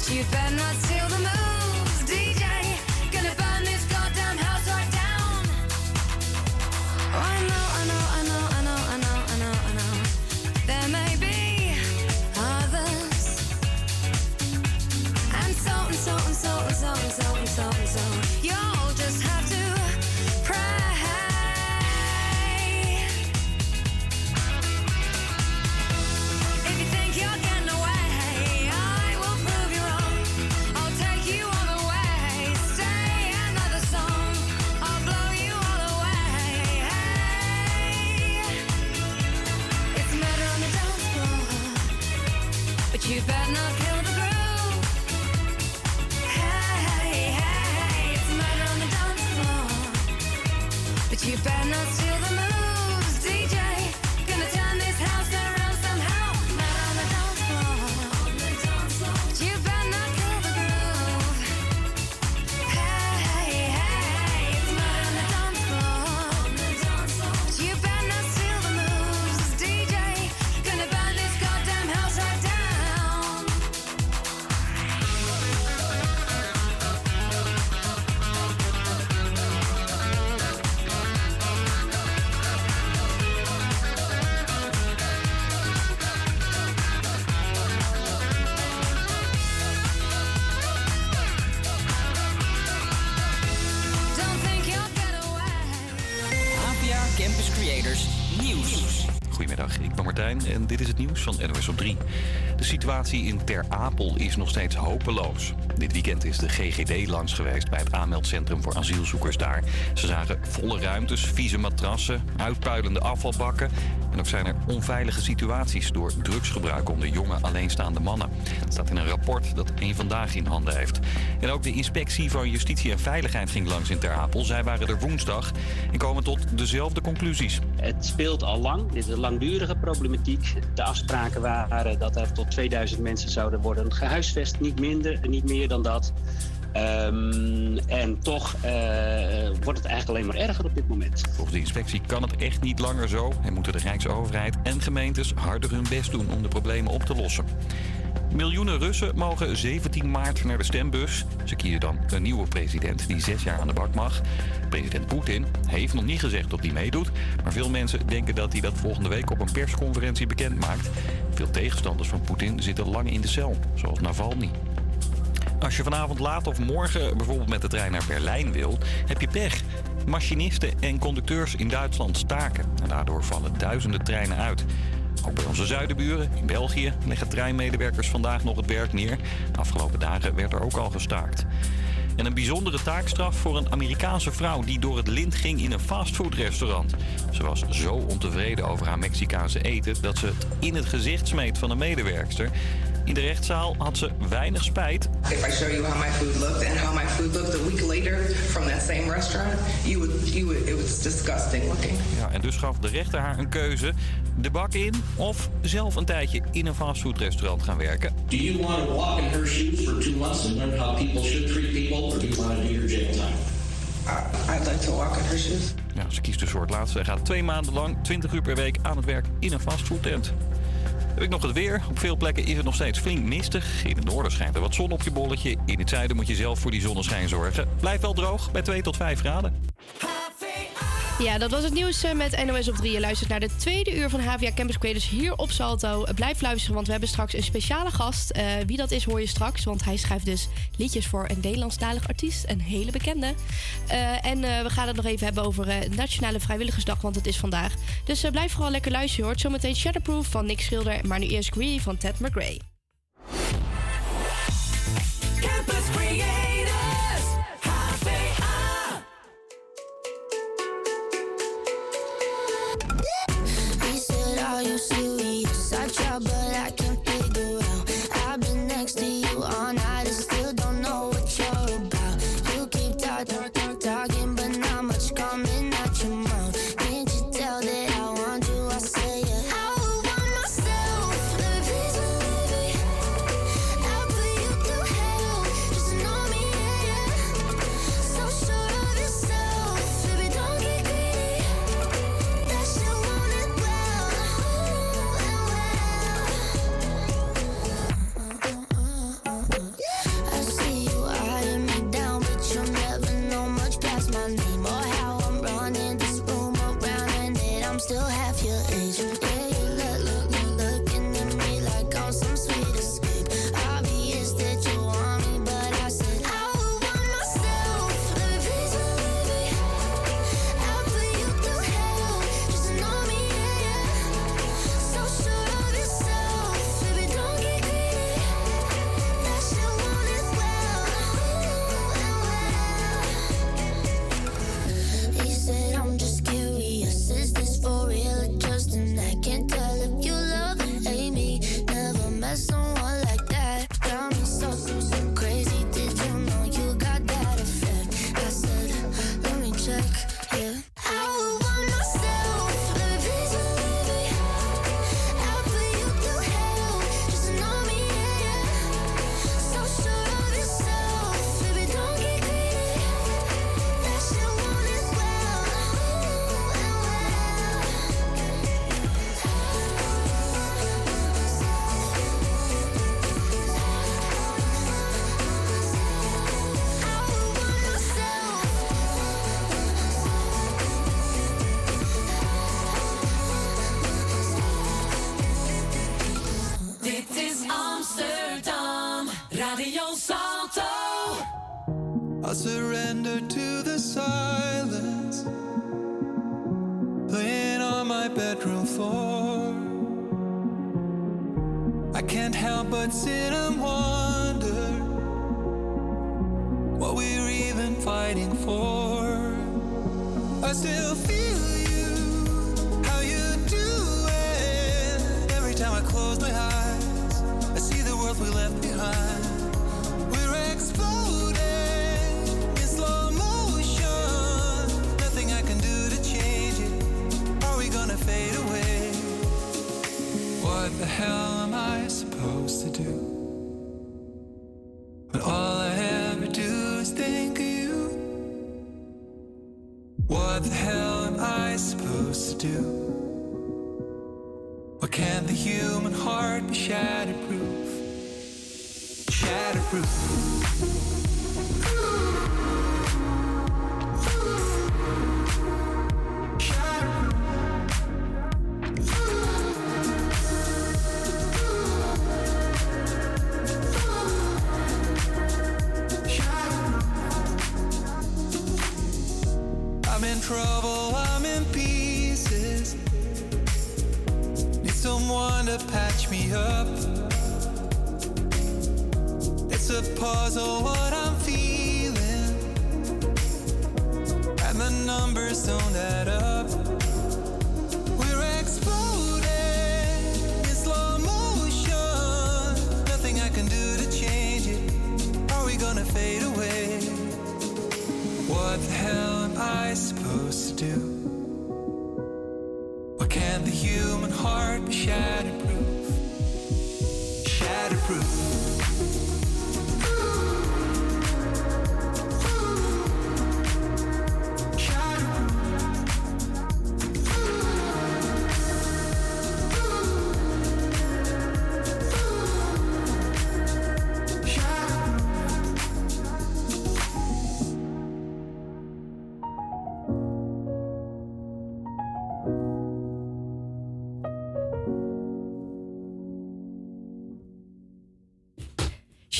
You better not steal the moon. Situatie in Ter Apel is nog steeds hopeloos. Dit weekend is de GGD langs geweest bij het aanmeldcentrum voor asielzoekers daar. Ze zagen volle ruimtes, vieze matrassen, uitpuilende afvalbakken... en ook zijn er onveilige situaties door drugsgebruik onder jonge alleenstaande mannen. Dat staat in een rapport dat één Vandaag in handen heeft. En ook de inspectie van Justitie en Veiligheid ging langs in Ter Apel. Zij waren er woensdag en komen tot dezelfde conclusies. Het speelt al lang. Dit is een langdurige problematiek. De afspraken waren dat er tot 2000 mensen zouden worden gehuisvest. Niet minder niet meer dan dat. Ehm, en toch eh, wordt het eigenlijk alleen maar erger op dit moment. Volgens de inspectie kan het echt niet langer zo en moeten de Rijksoverheid en gemeentes harder hun best doen om de problemen op te lossen. Miljoenen Russen mogen 17 maart naar de stembus. Ze kiezen dan een nieuwe president die zes jaar aan de bak mag. President Poetin heeft nog niet gezegd of hij meedoet. Maar veel mensen denken dat hij dat volgende week op een persconferentie bekend maakt. Veel tegenstanders van Poetin zitten lang in de cel, zoals Navalny. Als je vanavond laat of morgen bijvoorbeeld met de trein naar Berlijn wil, heb je pech. Machinisten en conducteurs in Duitsland staken. En daardoor vallen duizenden treinen uit. Ook bij onze zuidenburen in België leggen treinmedewerkers vandaag nog het werk neer. De afgelopen dagen werd er ook al gestaakt. En een bijzondere taakstraf voor een Amerikaanse vrouw die door het lint ging in een fastfoodrestaurant. Ze was zo ontevreden over haar Mexicaanse eten dat ze het in het gezicht smeet van een medewerkster. In de rechtszaal had ze weinig spijt. If I show you how my food looked and how my food looked a week later from that same restaurant, you would, you would, it was disgusting looking. Ja, en dus gaf de rechter haar een keuze. De bak in of zelf een tijdje in een fastfoodrestaurant gaan werken. Do you want to walk in her shoes for two months and learn how people should treat people, or do you want to do your jail time? I'd like to walk in her shoes. Ja, ze kiest dus voor het laatste. Hij gaat twee maanden lang, 20 uur per week aan het werk in een fastfoodtent. Heb ik nog het weer. Op veel plekken is het nog steeds flink mistig. In het noorden schijnt er wat zon op je bolletje. In het zuiden moet je zelf voor die zonneschijn zorgen. Blijft wel droog bij 2 tot 5 graden. Ja, dat was het nieuws eh, met NOS op 3. Je luistert naar de tweede uur van HVA Campus Creators hier op Salto. Blijf luisteren, want we hebben straks een speciale gast. Eh, wie dat is, hoor je straks. Want hij schrijft dus liedjes voor een Nederlandstalig artiest. Een hele bekende. Eh, en we gaan het nog even hebben over Nationale Vrijwilligersdag, want het is vandaag. Dus blijf vooral lekker luisteren. Je hoort zometeen Shatterproof van Nick Schilder. Maar nu eerst Greedy van Ted McRae. Shatterproof.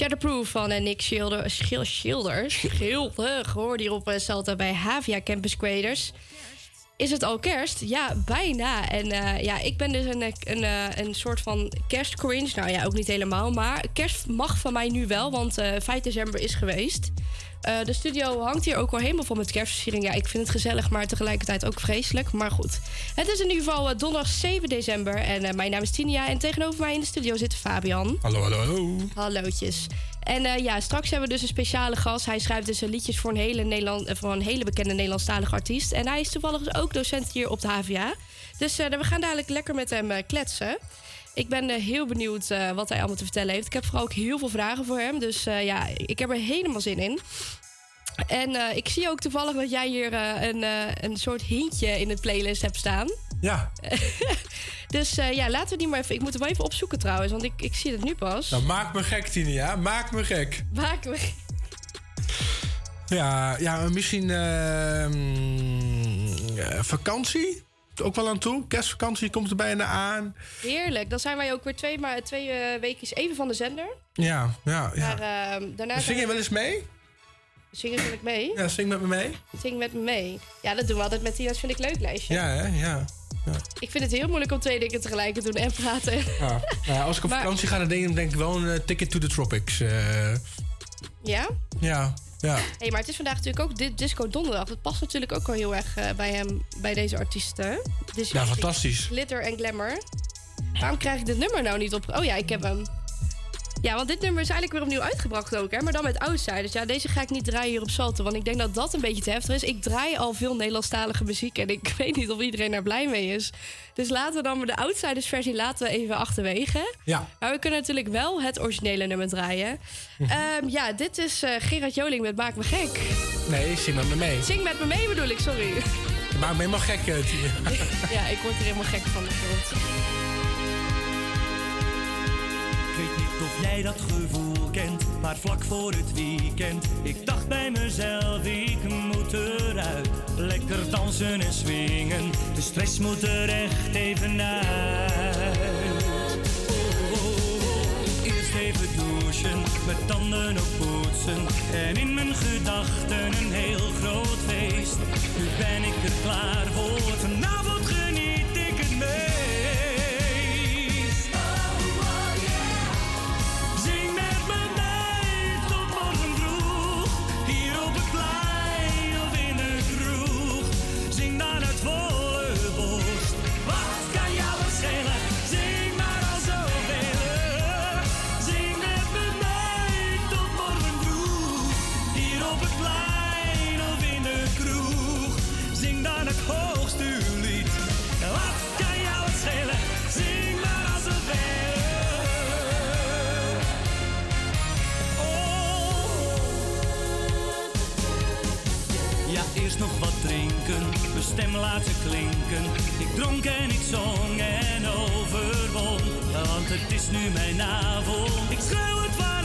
Shatterproof van eh, Nick Schilder, Schil, Schilder, Schilder, hoorde hier op Salta bij Havia Campus Creators. Is het al kerst? Ja, bijna. En eh, ja, ik ben dus een, eh, een, een soort van kerstcringe. Nou ja, ook niet helemaal. Maar kerst mag van mij nu wel, want eh 5 december is geweest. Eh, de studio hangt hier ook al helemaal vol met kerstversiering. Ja, ik vind het gezellig, maar tegelijkertijd ook vreselijk. Maar goed. Het is in ieder geval eh, donderdag 7 december. En eh, mijn naam is Tinia. En tegenover mij in de studio zit Fabian. Hallo, hallo, hallo. Hallootjes. En ja, straks hebben we dus een speciale gast. Hij schrijft dus liedjes voor een hele, Nederland, voor een hele bekende Nederlandstalige artiest. En hij is toevallig ook docent hier op de HVA. Dus we gaan dadelijk lekker met hem kletsen. Ik ben eh, heel benieuwd eh, wat hij allemaal te vertellen heeft. Ik heb vooral ook heel veel vragen voor hem. Dus eh, ja, ik heb er helemaal zin in. En ik zie ook toevallig dat jij hier een, een soort hintje in de playlist hebt staan. Ja. dus ja, laten we die maar even... Ik moet hem wel even opzoeken trouwens, want ik, ik zie het nu pas. Nou, maak me gek, Tinia. Maak me gek. Maak me... Ja, ja misschien ehm, vakantie. Ook wel aan toe. Kerstvakantie komt er bijna aan. Heerlijk. Dan zijn wij ook weer twee, maar, twee eh, weekjes even van de zender. Ja, ja, ja. Maar ehm, daarna Zing je we- wel eens mee? Zingen wil ik mee? Ja, zing met me mee. Zing met me mee. Ja, dat doen we altijd met die Dat vind ik leuk lijstje. Ja, hè? Ja. ja. Ik vind het heel moeilijk om twee dingen tegelijk te doen en praten. ja. Nou ja, als ik op Maar- vakantie ga, dan denk ik, denk ik wel een eh, ticket to the tropics. eh. Ja? ja, ja. hey, maar het is vandaag natuurlijk ook dit Disco Donderdag. Dat past natuurlijk ook wel heel erg eh, bij hem, bij deze artiesten. Dus Ja, fantastisch. Glitter en glamour. Waarom krijg ik dit nummer nou niet op? Oh ja, ik heb hem. Ja, want dit nummer is eigenlijk weer opnieuw uitgebracht ook, hè? Maar dan met Outsiders. Ja, deze ga ik niet draaien hier op Salto, want ik denk dat dat een beetje te heftig is. Ik draai al veel Nederlandstalige muziek en ik weet niet of iedereen daar blij mee is. Dus laten we dan maar de Outsiders versie laten we even achterwege. Ja. Maar we kunnen natuurlijk wel het originele nummer draaien. Ehm, ja, dit is eh, Gerard Joling met Maak Me Gek. Nee, zing met me mee. Zing met me mee bedoel ik, sorry. Je maakt me helemaal gek, eh, ja, ik word er helemaal gek van. Ik jij dat gevoel kent, maar vlak voor het weekend. Ik dacht bij mezelf, ik moet eruit. Lekker dansen en swingen, de stress moet er echt even uit. Oh. Eerst even douchen, mijn tanden op poetsen. En in mijn gedachten een heel groot feest. Nu ben ik er klaar voor, vanavond stem laten klinken. Ik dronk en ik zong en overwon, want het is nu mijn avond. Ik schreeuw het waar.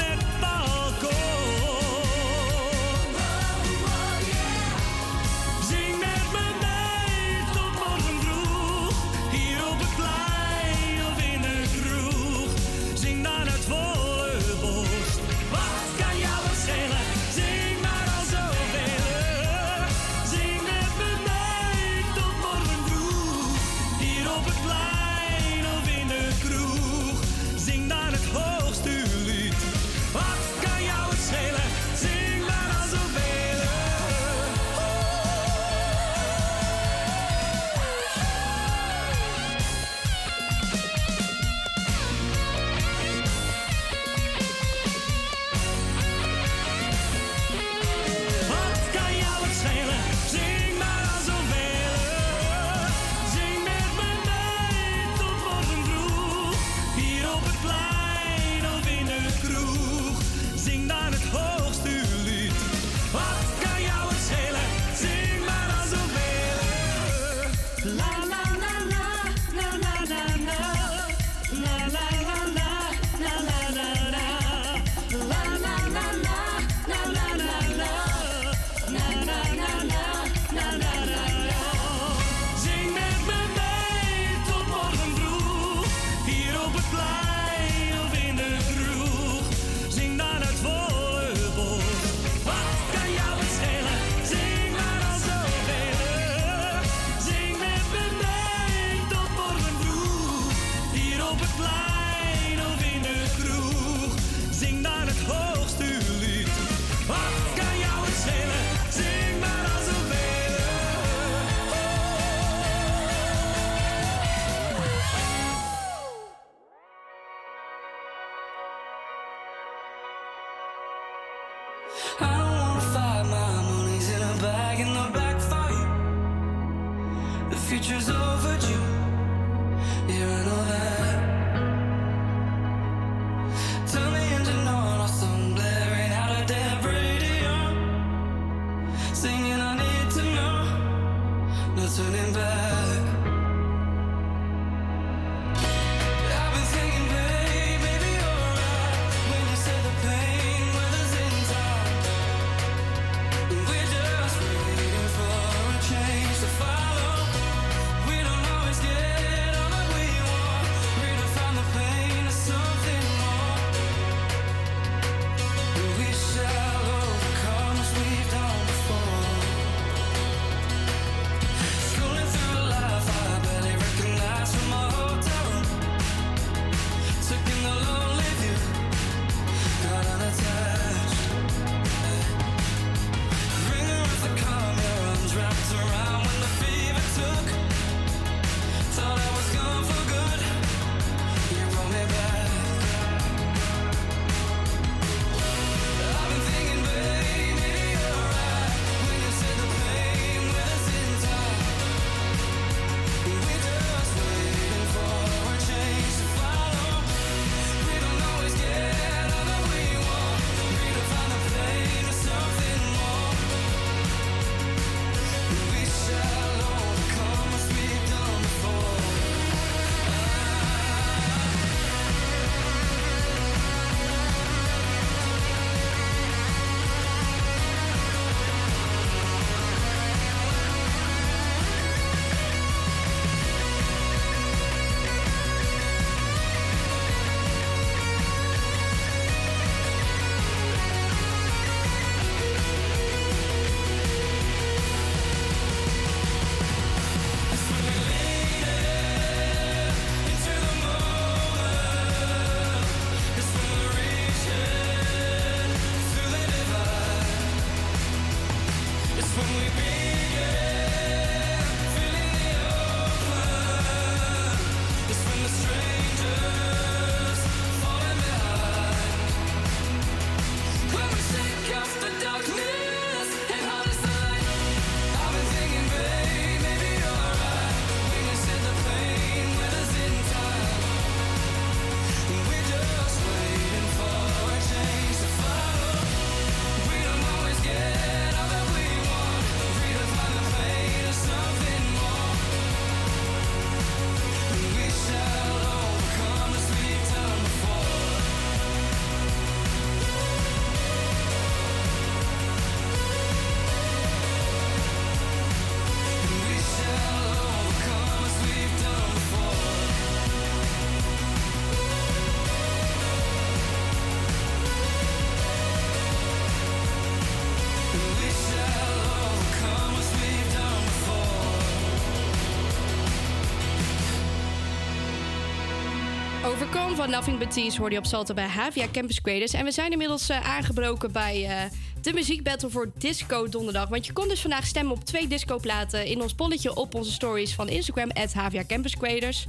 Overcome van Nothing But Thieves hoorde je op Salto bij Havia Campus Creators. En we zijn inmiddels eh, aangebroken bij eh, de muziekbattle voor Disco Donderdag. Want je kon dus vandaag stemmen op twee discoplaten in ons polletje op onze stories van Instagram, at Havia Campus Creators.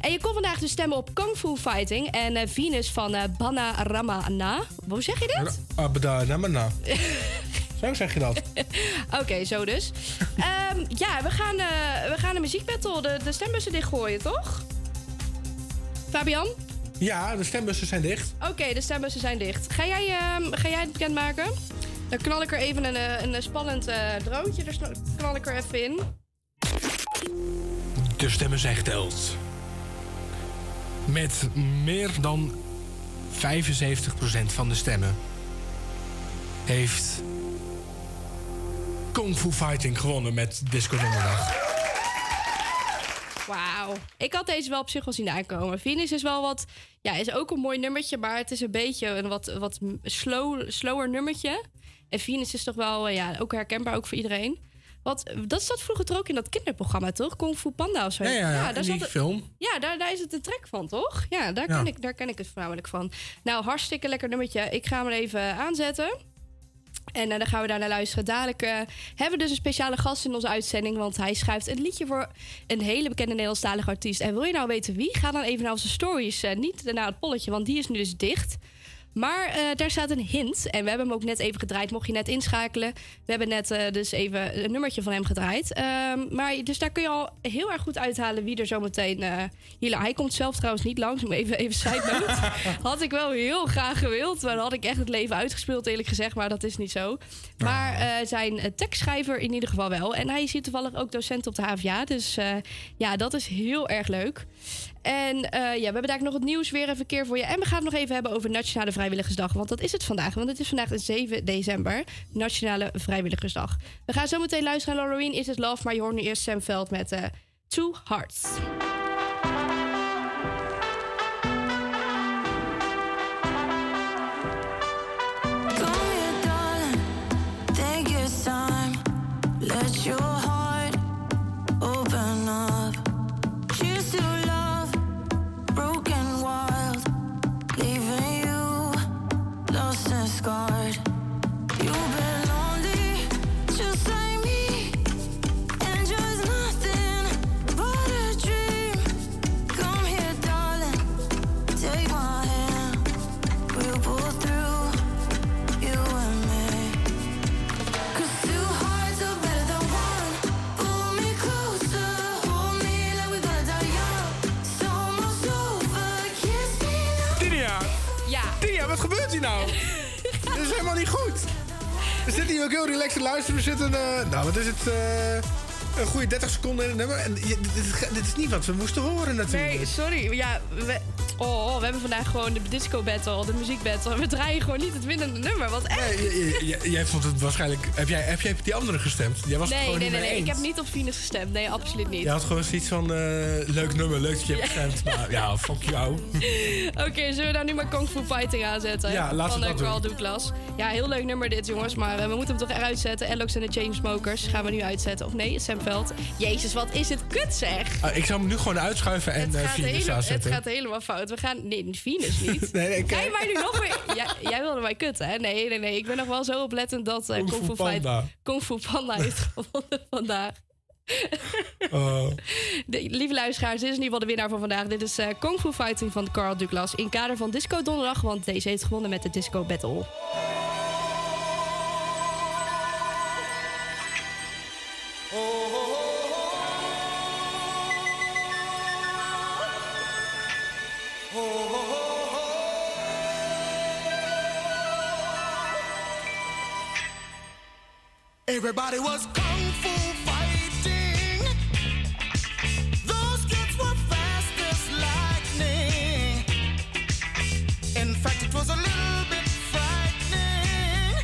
En je kon vandaag dus stemmen op Kung Fu Fighting en eh, Venus van Bana Ramana. Hoe zeg je dit? Abda, namana. Zo zeg je dat. Oké, zo dus. Ehm, ja, we gaan, we gaan de muziekbattle, de, de stembussen dichtgooien, toch? Fabian? Ja, de stembussen zijn dicht. Oké, de stembussen zijn dicht. Ga jij, ehm, ga jij het bekendmaken? Dan knal ik er even een, eh, een spannend eh droontje. Dus knal ik er even in. De stemmen zijn geteld. Met meer dan 75% van de stemmen heeft Kung Fu Fighting gewonnen met Disco Donderdag. Ik had deze wel op zich wel zien aankomen. Venus is wel wat... Ja, is ook een mooi nummertje, maar het is een beetje een wat, wat slow, slower nummertje. En Venus is toch wel eh, ja, ook herkenbaar, ook voor iedereen. Wat, dat zat vroeger toch ook in dat kinderprogramma, toch? Kung Fu Panda of zo. Ja, ja, ja, daar die zat film. Ja, daar, daar is het de track van, toch? Ja, daar. Ken ik, daar ken ik het voornamelijk van. Nou, hartstikke lekker nummertje. Ik ga hem even aanzetten. En eh, dan gaan we daar naar luisteren. Dadelijk eh, hebben we dus een speciale gast in onze uitzending. Want hij schrijft een liedje voor een hele bekende Nederlandstalige artiest. En wil je nou weten wie? Ga dan even naar onze stories. eh, niet naar het polletje, want die is nu dus dicht. Maar eh, daar staat een hint. En we hebben hem ook net even gedraaid. Mocht je net inschakelen. We hebben net eh, dus even een nummertje van hem gedraaid. Ehm, maar dus daar kun je al heel erg goed uithalen wie er zometeen eh hier... Hij komt zelf trouwens niet langs. Maar even, even side had ik wel heel graag gewild. Maar dan had ik echt het leven uitgespeeld eerlijk gezegd. Maar dat is niet zo. Maar eh, zijn tekstschrijver in ieder geval wel. En hij is hier toevallig ook docent op de HVA. Dus ja, dat is heel erg leuk. En eh, ja, we hebben daar nog het nieuws weer even een keer voor je. En we gaan het nog even hebben over Nationale Vrijwilligersdag. Want dat is het vandaag. Want het is vandaag 7 december. Nationale Vrijwilligersdag. We gaan zo meteen luisteren naar Loreen Is It Love. Maar je hoort nu eerst Sam Veld met eh, Two Hearts. Let Ook heel relaxed te luisteren. We zitten, eh, nou wat is het, eh, een goede 30 seconden in het nummer. En dit, dit is niet wat we moesten horen natuurlijk. Nee, sorry. Ja, we, oh, we hebben vandaag gewoon de disco battle, de muziek battle. We draaien gewoon niet het winnende nummer. Wat echt? Nee, jij vond het waarschijnlijk... Heb jij, heb jij op die andere gestemd? Jij was het Nee, gewoon nee, niet nee, mee nee. Ik heb niet op Venus gestemd. Nee, absoluut niet. Je had gewoon zoiets van, eh, leuk nummer, leuk dat je hebt gestemd. Maar ja, fuck jou. Oké, zullen we nou nu maar Kung Fu Fighting aanzetten? Ja, laten Van we eh, dat Carl doen. Douglas. Ja, heel leuk nummer dit, jongens. Maar eh, we moeten hem toch eruit zetten. Elox en de Chainsmokers gaan we nu uitzetten. Of nee, Sam Veld. Jezus, wat is het kut, zeg. Ah, ik zou hem nu gewoon uitschuiven en Het Venus hele- het aanzetten. gaat helemaal fout. We gaan... Nee, Venus niet. Nee, nee, ik- Ga je mij nu nog weer... Ja, jij wilde mij kutten, hè? Nee, nee, nee. Ik ben nog wel zo oplettend dat eh, Kung Kung, Fu Fight... Panda. Kung Fu Panda heeft gewonnen vandaag. Oh. De, lieve luisteraars, dit is in ieder geval de winnaar van vandaag. Dit is eh Kung Fu Fighting van Carl Douglas. In kader van Disco Donderdag, want deze heeft gewonnen met de Disco Battle. Everybody was kung fu fighting. Those kids were fast as lightning. In fact, it was a little bit frightening.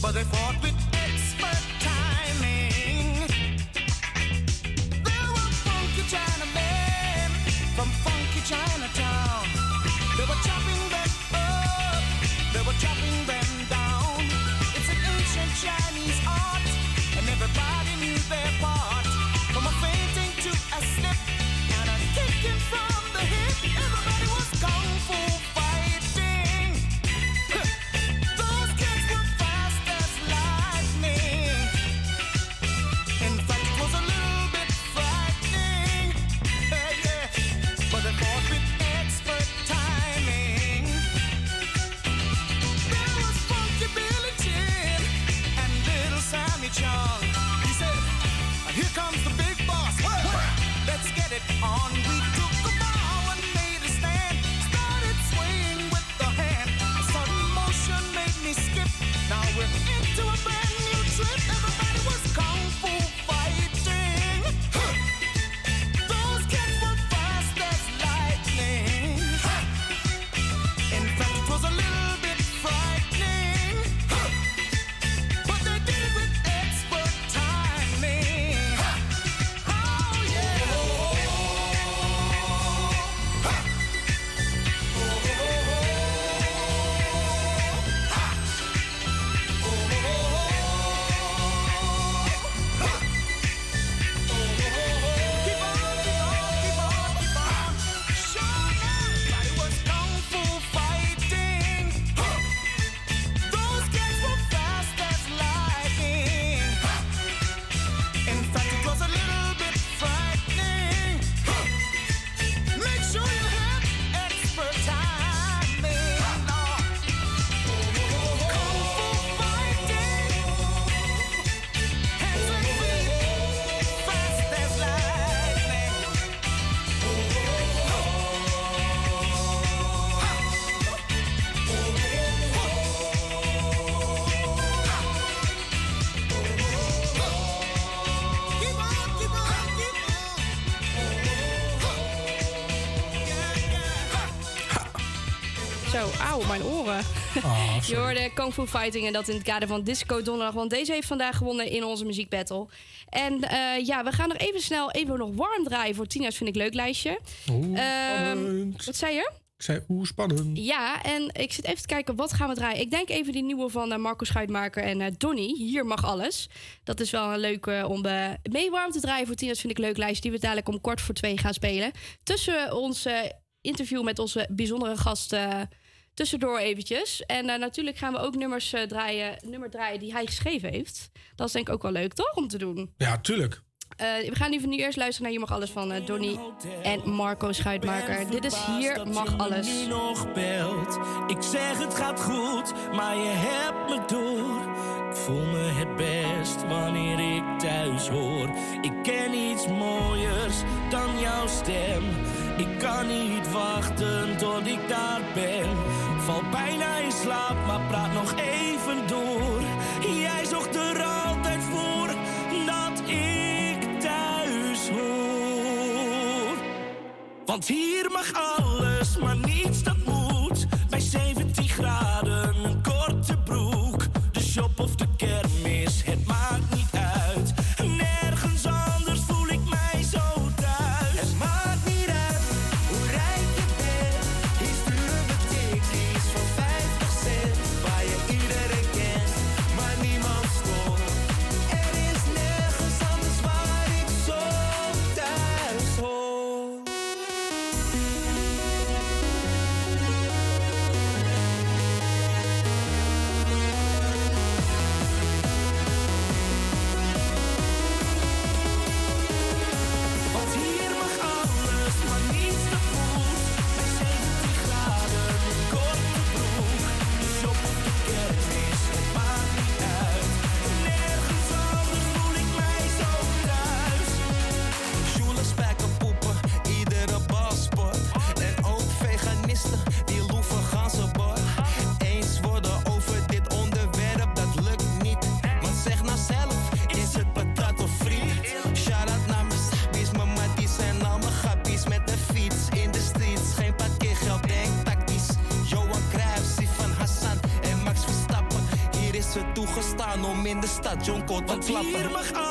But they fought with Oh, je hoorde Kung Fu Fighting en dat in het kader van Disco Donderdag. Want deze heeft vandaag gewonnen in onze muziekbattle. En eh, ja, we gaan nog even snel even nog warm draaien voor Tina's Vind ik Leuk lijstje. Oeh, Ehm, spannend. wat zei je? Ik zei, oeh, spannend. Ja, en ik zit even te kijken, wat gaan we draaien? Ik denk even die nieuwe van eh, Marco Schuitmaker en eh, Donny. Hier mag alles. Dat is wel een leuke om mee warm te draaien voor Tina's Vind ik Leuk lijstje. Die we dadelijk om kwart voor twee gaan spelen. Tussen ons interview met onze bijzondere gast eh, tussendoor eventjes. En eh, natuurlijk gaan we ook nummers eh, draaien, nummer draaien die hij geschreven heeft. Dat is denk ik ook wel leuk, toch? Om te doen. Ja, tuurlijk. Eh, we gaan nu, nu eerst luisteren naar Hier mag alles van Donny en Marco Schuitmaker. Dit is Hier mag alles. nu nog belt. Ik zeg het gaat goed, maar je hebt me door. Ik voel me het best wanneer ik thuis hoor. Ik ken iets mooiers dan jouw stem. Ik kan niet wachten tot ik daar ben. Val bijna in slaap, maar praat nog even door. Jij zocht er altijd voor dat ik thuis hoor. Want hier mag alles, maar niets klappen.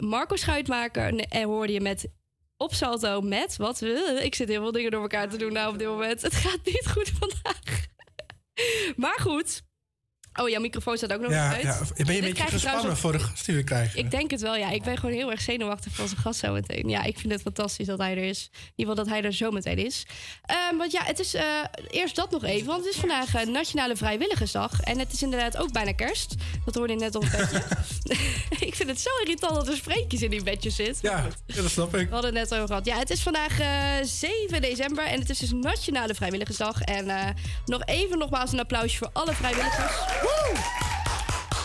Marco Schuitmaker en hoorde je met op salto met wat we. Ik zit heel veel dingen door elkaar te doen nou op dit moment. Het gaat niet goed vandaag. Maar goed. Oh, jouw microfoon staat ook nog Ja, uit. ja. Ben je een beetje gespannen voor de gast die we krijgen? Ik denk het wel, ja. Ik ben gewoon heel erg zenuwachtig voor onze gast zo meteen. Ja, ik vind het fantastisch dat hij er is. In ieder geval dat hij er zo meteen is. Ehm, want ja, het is eh, eerst dat nog even. Want het is vandaag eh, Nationale Vrijwilligersdag. En het is inderdaad ook bijna kerst. Dat hoorde je net op het bedje. ik vind het zo irritant dat er spreekjes in die bedjes zitten. Ja, ja, dat snap ik. We hadden het net over gehad. Ja, het is vandaag eh, 7 december en het is dus Nationale Vrijwilligersdag. En eh, nog even nogmaals een applausje voor alle vrijwilligers.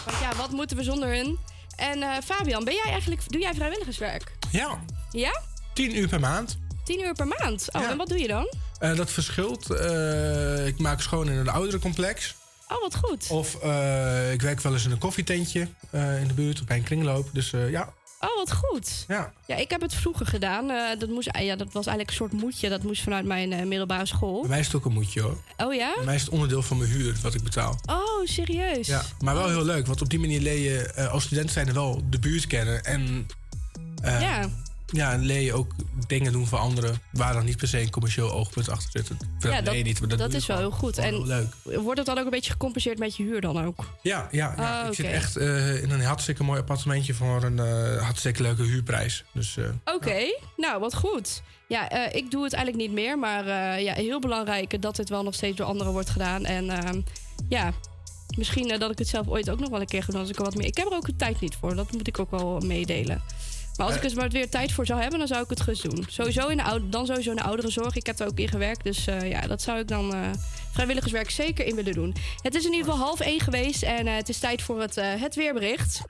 Want ja, wat moeten we zonder hun? En eh, Fabian, ben jij eigenlijk, doe jij vrijwilligerswerk? Ja, Ja? 10 uur per maand. 10 uur per maand. Oh, Ja. en wat doe je dan? Eh, dat verschilt. Eh, ik maak schoon in een ouderencomplex. Oh, wat goed. Of ik werk wel eens in een koffietentje in de buurt, bij een kringloop. Dus ja, Oh, wat goed. Ja. Ja, ik heb het vroeger gedaan. Eh, dat, moest, ja, dat was eigenlijk een soort moedje. Dat moest vanuit mijn eh, middelbare school. Bij mij is het ook een moedje hoor. Oh ja? Bij mij is het onderdeel van mijn huur wat ik betaal. Oh, serieus? Ja, maar wel heel leuk, want op die manier leer je eh, als student zijn er wel de buurt kennen. En eh, Ja. Ja, en leer je ook dingen doen voor anderen waar dan niet per se een commercieel oogpunt achter zit. Ja, dat, niet, maar dat, is wel heel goed. En heel leuk. wordt het dan ook een beetje gecompenseerd met je huur dan ook? Ja, ja, ja. Ah, ik zit echt eh, in een hartstikke mooi appartementje voor een eh, hartstikke leuke huurprijs. Dus eh, Oké, nou wat goed. Ja, ik doe het eigenlijk niet meer, maar ja, heel belangrijk dat dit wel nog steeds door anderen wordt gedaan. En ehm, ja, misschien dat ik het zelf ooit ook nog wel een keer ga doen als ik er wat meer. Ik heb er ook de tijd niet voor, dat moet ik ook wel meedelen. Maar als ik er maar weer tijd voor zou hebben, dan zou ik het gaan doen. Sowieso in de oude, dan sowieso in de ouderenzorg. Ik heb er ook in gewerkt, dus eh, ja, dat zou ik dan eh, vrijwilligerswerk zeker in willen doen. Het is in ieder geval half één geweest en eh, het is tijd voor het, het weerbericht.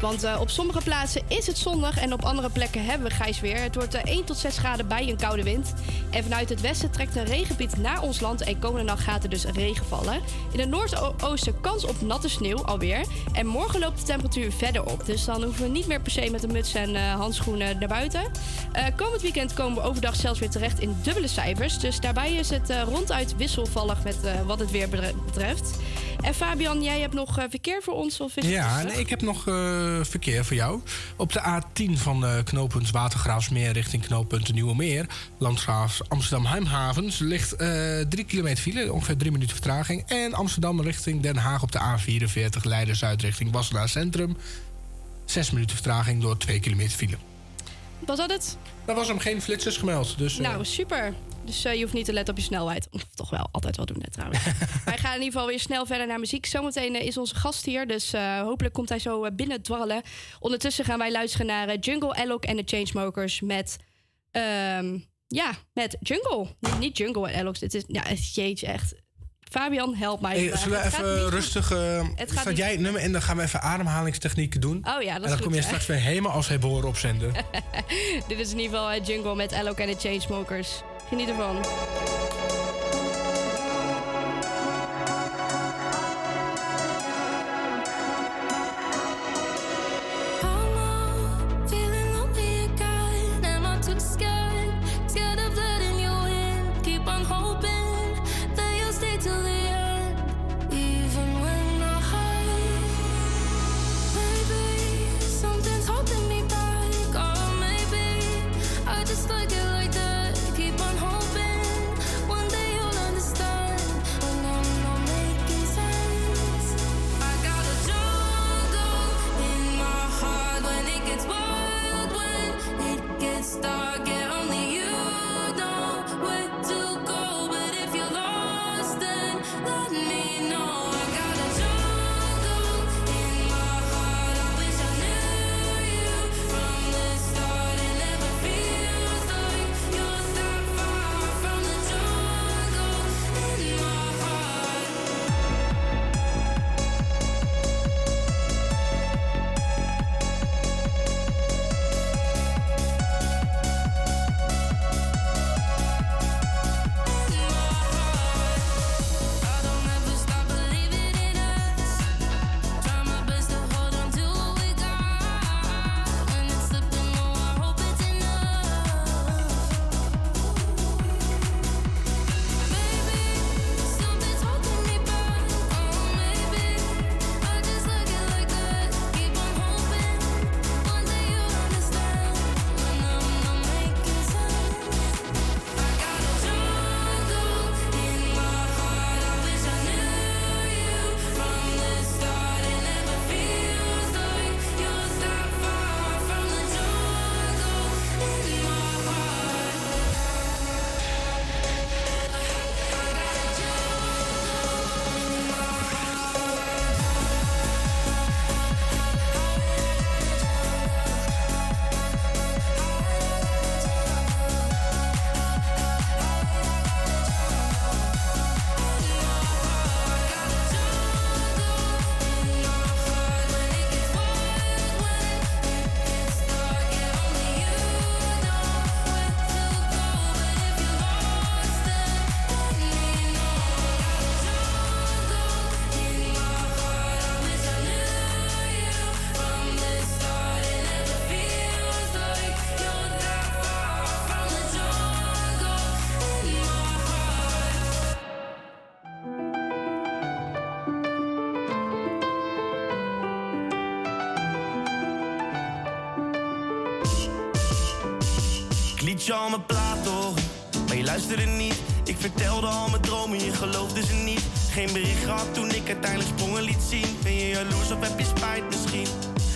Want eh, op sommige plaatsen is het zonnig en op andere plekken hebben we grijs weer. Het wordt eh, 1 tot 6 graden bij een koude wind. En vanuit het westen trekt een regengebied naar ons land en komende nacht gaat er dus regen vallen. In het noordoosten kans op natte sneeuw alweer. En morgen loopt de temperatuur verder op. Dus dan hoeven we niet meer per se met een muts en eh, handschoenen naar buiten. Komend weekend komen we overdag zelfs weer terecht in dubbele cijfers. Dus daarbij is het ronduit wisselvallig met wat het weer betreft. En Fabian, jij hebt nog verkeer voor ons? Of is Ja, nee, ik heb nog verkeer voor jou. Op de A10 van eh, knooppunt Watergraafsmeer richting knooppunt de Nieuwe Meer... Landgraafs Amsterdam-Heimhavens ligt eh 3 kilometer file, ongeveer 3 minuten vertraging. En Amsterdam richting Den Haag op de A44 Leiden-Zuid richting Wassenaar Centrum. 6 minuten vertraging door 2 kilometer file. Was dat het? Daar was hem geen flitsers gemeld, dus... eh, Nou, super. Dus eh, je hoeft niet te letten op je snelheid. Of toch wel, altijd wel doen net trouwens. Wij gaan in ieder geval weer snel verder naar muziek. Zometeen eh, is onze gast hier, dus eh, hopelijk komt hij zo binnen dwarrelen. Ondertussen gaan wij luisteren naar Jungle, Alok en de Chainsmokers met... ehm, ja, met Jungle. Niet, niet Jungle en Alok, dit is... Ja, jeetje, echt. Fabian, help mij. Hey, zullen we even rustig... staat niet- jij het nummer in, dan gaan we even ademhalingstechnieken doen. Oh ja, dat en dan goed, kom je hè? straks weer helemaal als hij behoren opzenden. Dit is in ieder geval eh, Jungle met Alok en de Chainsmokers. Geniet ervan. Je al mijn plaat maar je luisterde niet. Ik vertelde al mijn dromen, je geloofde ze niet. Geen bericht gehad toen ik uiteindelijk sprongen liet zien. Ben je jaloers of heb je spijt misschien?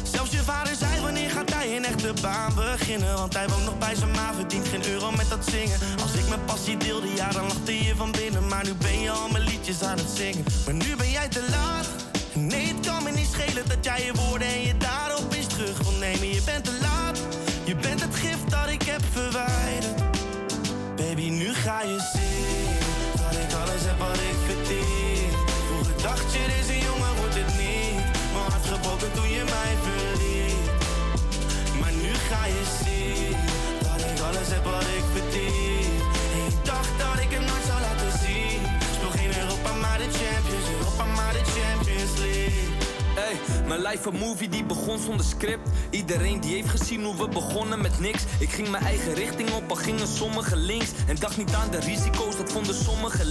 Zelfs je vader zei wanneer gaat hij een echte baan beginnen Want hij woont nog bij zijn ma, verdient geen euro met dat zingen Als ik mijn passie deelde, ja dan lachte je van binnen Maar nu ben je al mijn liedjes aan het zingen Maar nu ben jij te laat Nee, het kan me niet schelen dat jij je woorden en je daden opeens terug wil nemen Je bent te laat, je bent het gift dat ik heb verwijderd je mij verliet Maar nu ga je zien Dat ik alles heb wat ik verdien En ik dacht dat ik het nooit zou laten zien Speel geen Europa, maar de Champions Europa, maar de Champions League Hey, mijn life een movie die begon zonder script. Iedereen die heeft gezien hoe we begonnen met niks. Ik ging mijn eigen richting op, al gingen sommigen links. En dacht niet aan de risico's, dat vonden sommigen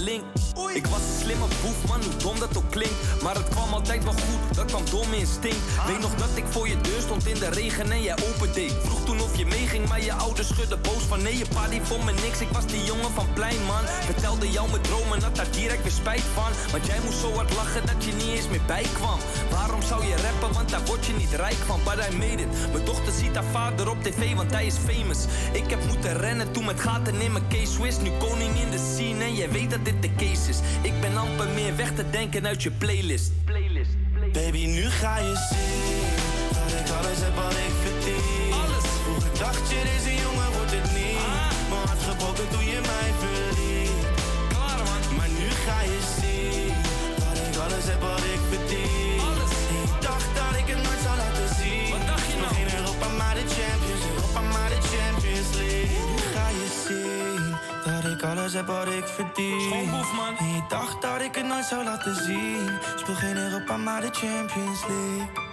Ik was een slimme boef, man, hoe dom dat ook klinkt. Maar het kwam altijd wel goed, dat kwam door mijn instinct. Weet nog dat ik voor je deur stond in de regen en jij opendeed. Vroeg toen of je meeging, maar je ouders schudden boos van nee, je pa die vond me niks. Ik was die jongen van plein, man. Vertelde jou mijn dromen, had daar direct weer spijt van. Want jij moest zo hard lachen dat je niet eens meer bijkwam. Waarom zou je rappen, want daar word je niet rijk van. But I made it. Mijn dochter ziet haar vader op tv, want hij is famous. Ik heb moeten rennen toen met gaten in mijn case Swiss. Nu koning in de scene en jij weet dat dit de case is. Ik ben amper meer weg te denken uit je playlist. Baby, nu ga je zien Dat ik alles heb wat ik verdien. Alles. Vroeger dacht je, deze jongen wordt het niet. Mijn hart gebroken toen je mij verliet. Klaar man. Maar nu ga je zien Dat ik alles heb wat ik verdien alles heb wat ik verdien. Schoonboef, man. En je dacht dat ik het nooit zou laten zien. Speel geen Europa, maar de Champions League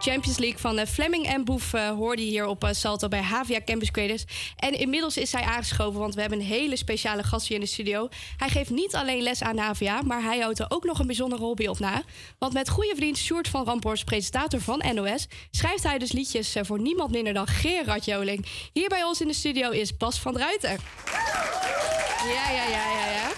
Champions League van eh, Fleming en Boef eh, hoorde hier op eh, Salto bij Havia Campus Creators. En inmiddels is hij aangeschoven, want we hebben een hele speciale gast hier in de studio. Hij geeft niet alleen les aan Havia, maar hij houdt er ook nog een bijzondere hobby op na. Want met goede vriend Sjoerd van Ramphorst, presentator van NOS, schrijft hij dus liedjes voor niemand minder dan Gerard Joling. Hier bij ons in de studio is Bas van Druiten. Ja, ja, ja, ja, ja.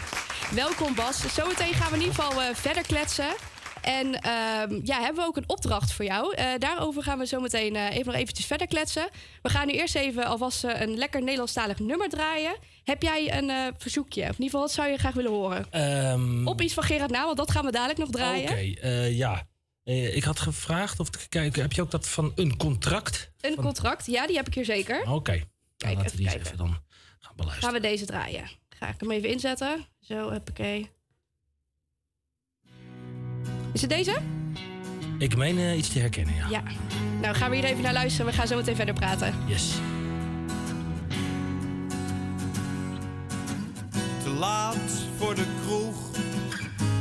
Welkom Bas. Zometeen gaan we in ieder geval verder kletsen. En ehm, ja, hebben we ook een opdracht voor jou. Eh, daarover gaan we zo meteen eh, even nog eventjes verder kletsen. We gaan nu eerst even alvast eh, een lekker Nederlandstalig nummer draaien. Heb jij een verzoekje? Of in ieder geval, wat zou je graag willen horen? Ehm, Op iets van Gerard Na, want dat gaan we dadelijk nog draaien. Oké, ja. Ik had gevraagd of te kijken, heb je ook dat van een contract? Een contract, ja, die heb ik hier zeker. Oké, Kijk, dan laten we die eens even dan gaan beluisteren. Gaan we deze draaien. Ga ik hem even inzetten. Zo, huppakee. Is het deze? Ik meen eh, iets te herkennen, ja. Ja. Nou, gaan we hier even naar luisteren. We gaan zo meteen verder praten. Yes. Te laat voor de kroeg,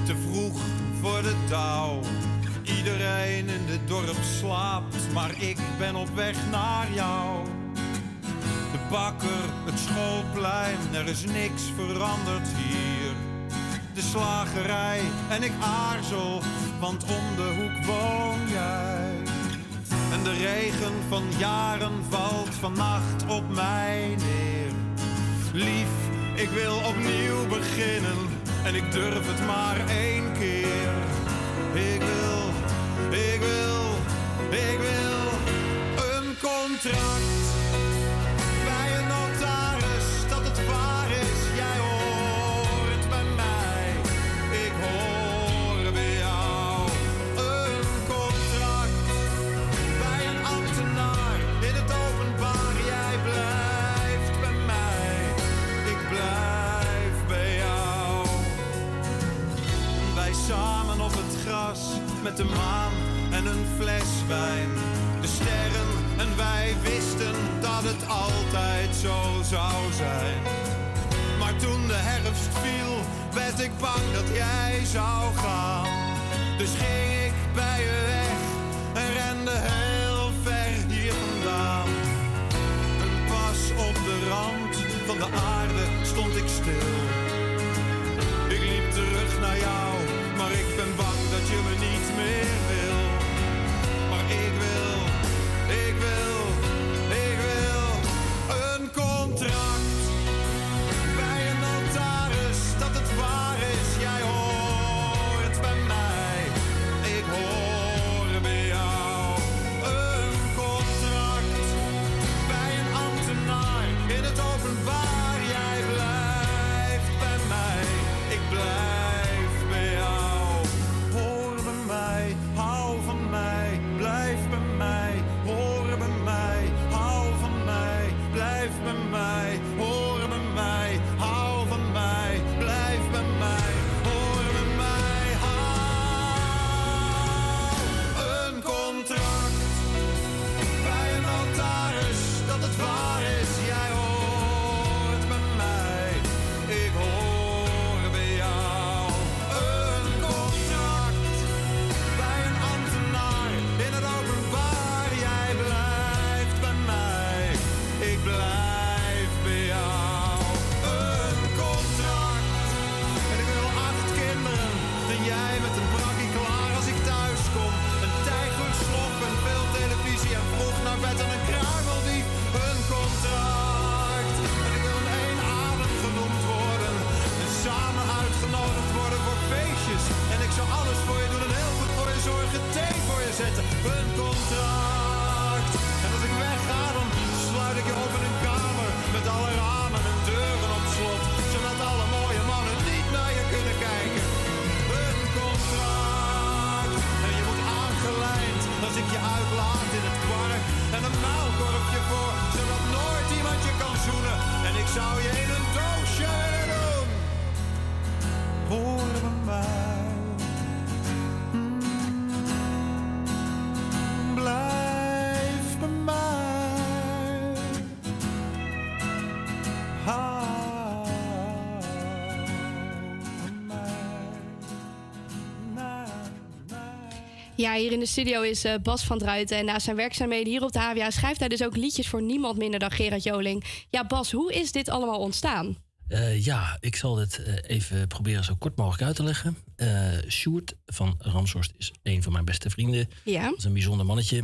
te vroeg voor de touw. Iedereen in dit dorp slaapt, maar ik ben op weg naar jou. De bakker, het schoolplein, er is niks veranderd hier. De slagerij en ik aarzel, want om de hoek woon jij. En de regen van jaren valt vannacht op mij neer. Lief, ik wil opnieuw beginnen en ik durf het maar één keer. Ik wil, ik wil, ik wil een contract met de maan en een fles wijn. De sterren en wij wisten dat het altijd zo zou zijn. Maar toen de herfst viel, werd ik bang dat jij zou gaan. Dus ging ik bij je weg en rende heel ver hier vandaan. En pas op de rand van de aarde Ja, hier in de studio is eh, Bas van Druiten. En naast zijn werkzaamheden hier op de HWA schrijft hij dus ook liedjes voor niemand minder dan Gerard Joling. Ja, Bas, hoe is dit allemaal ontstaan? Eh, ja, ik zal dit eh, even proberen zo kort mogelijk uit te leggen. Eh Sjoerd van Ramshorst is een van mijn beste vrienden. Ja. Dat is een bijzonder mannetje.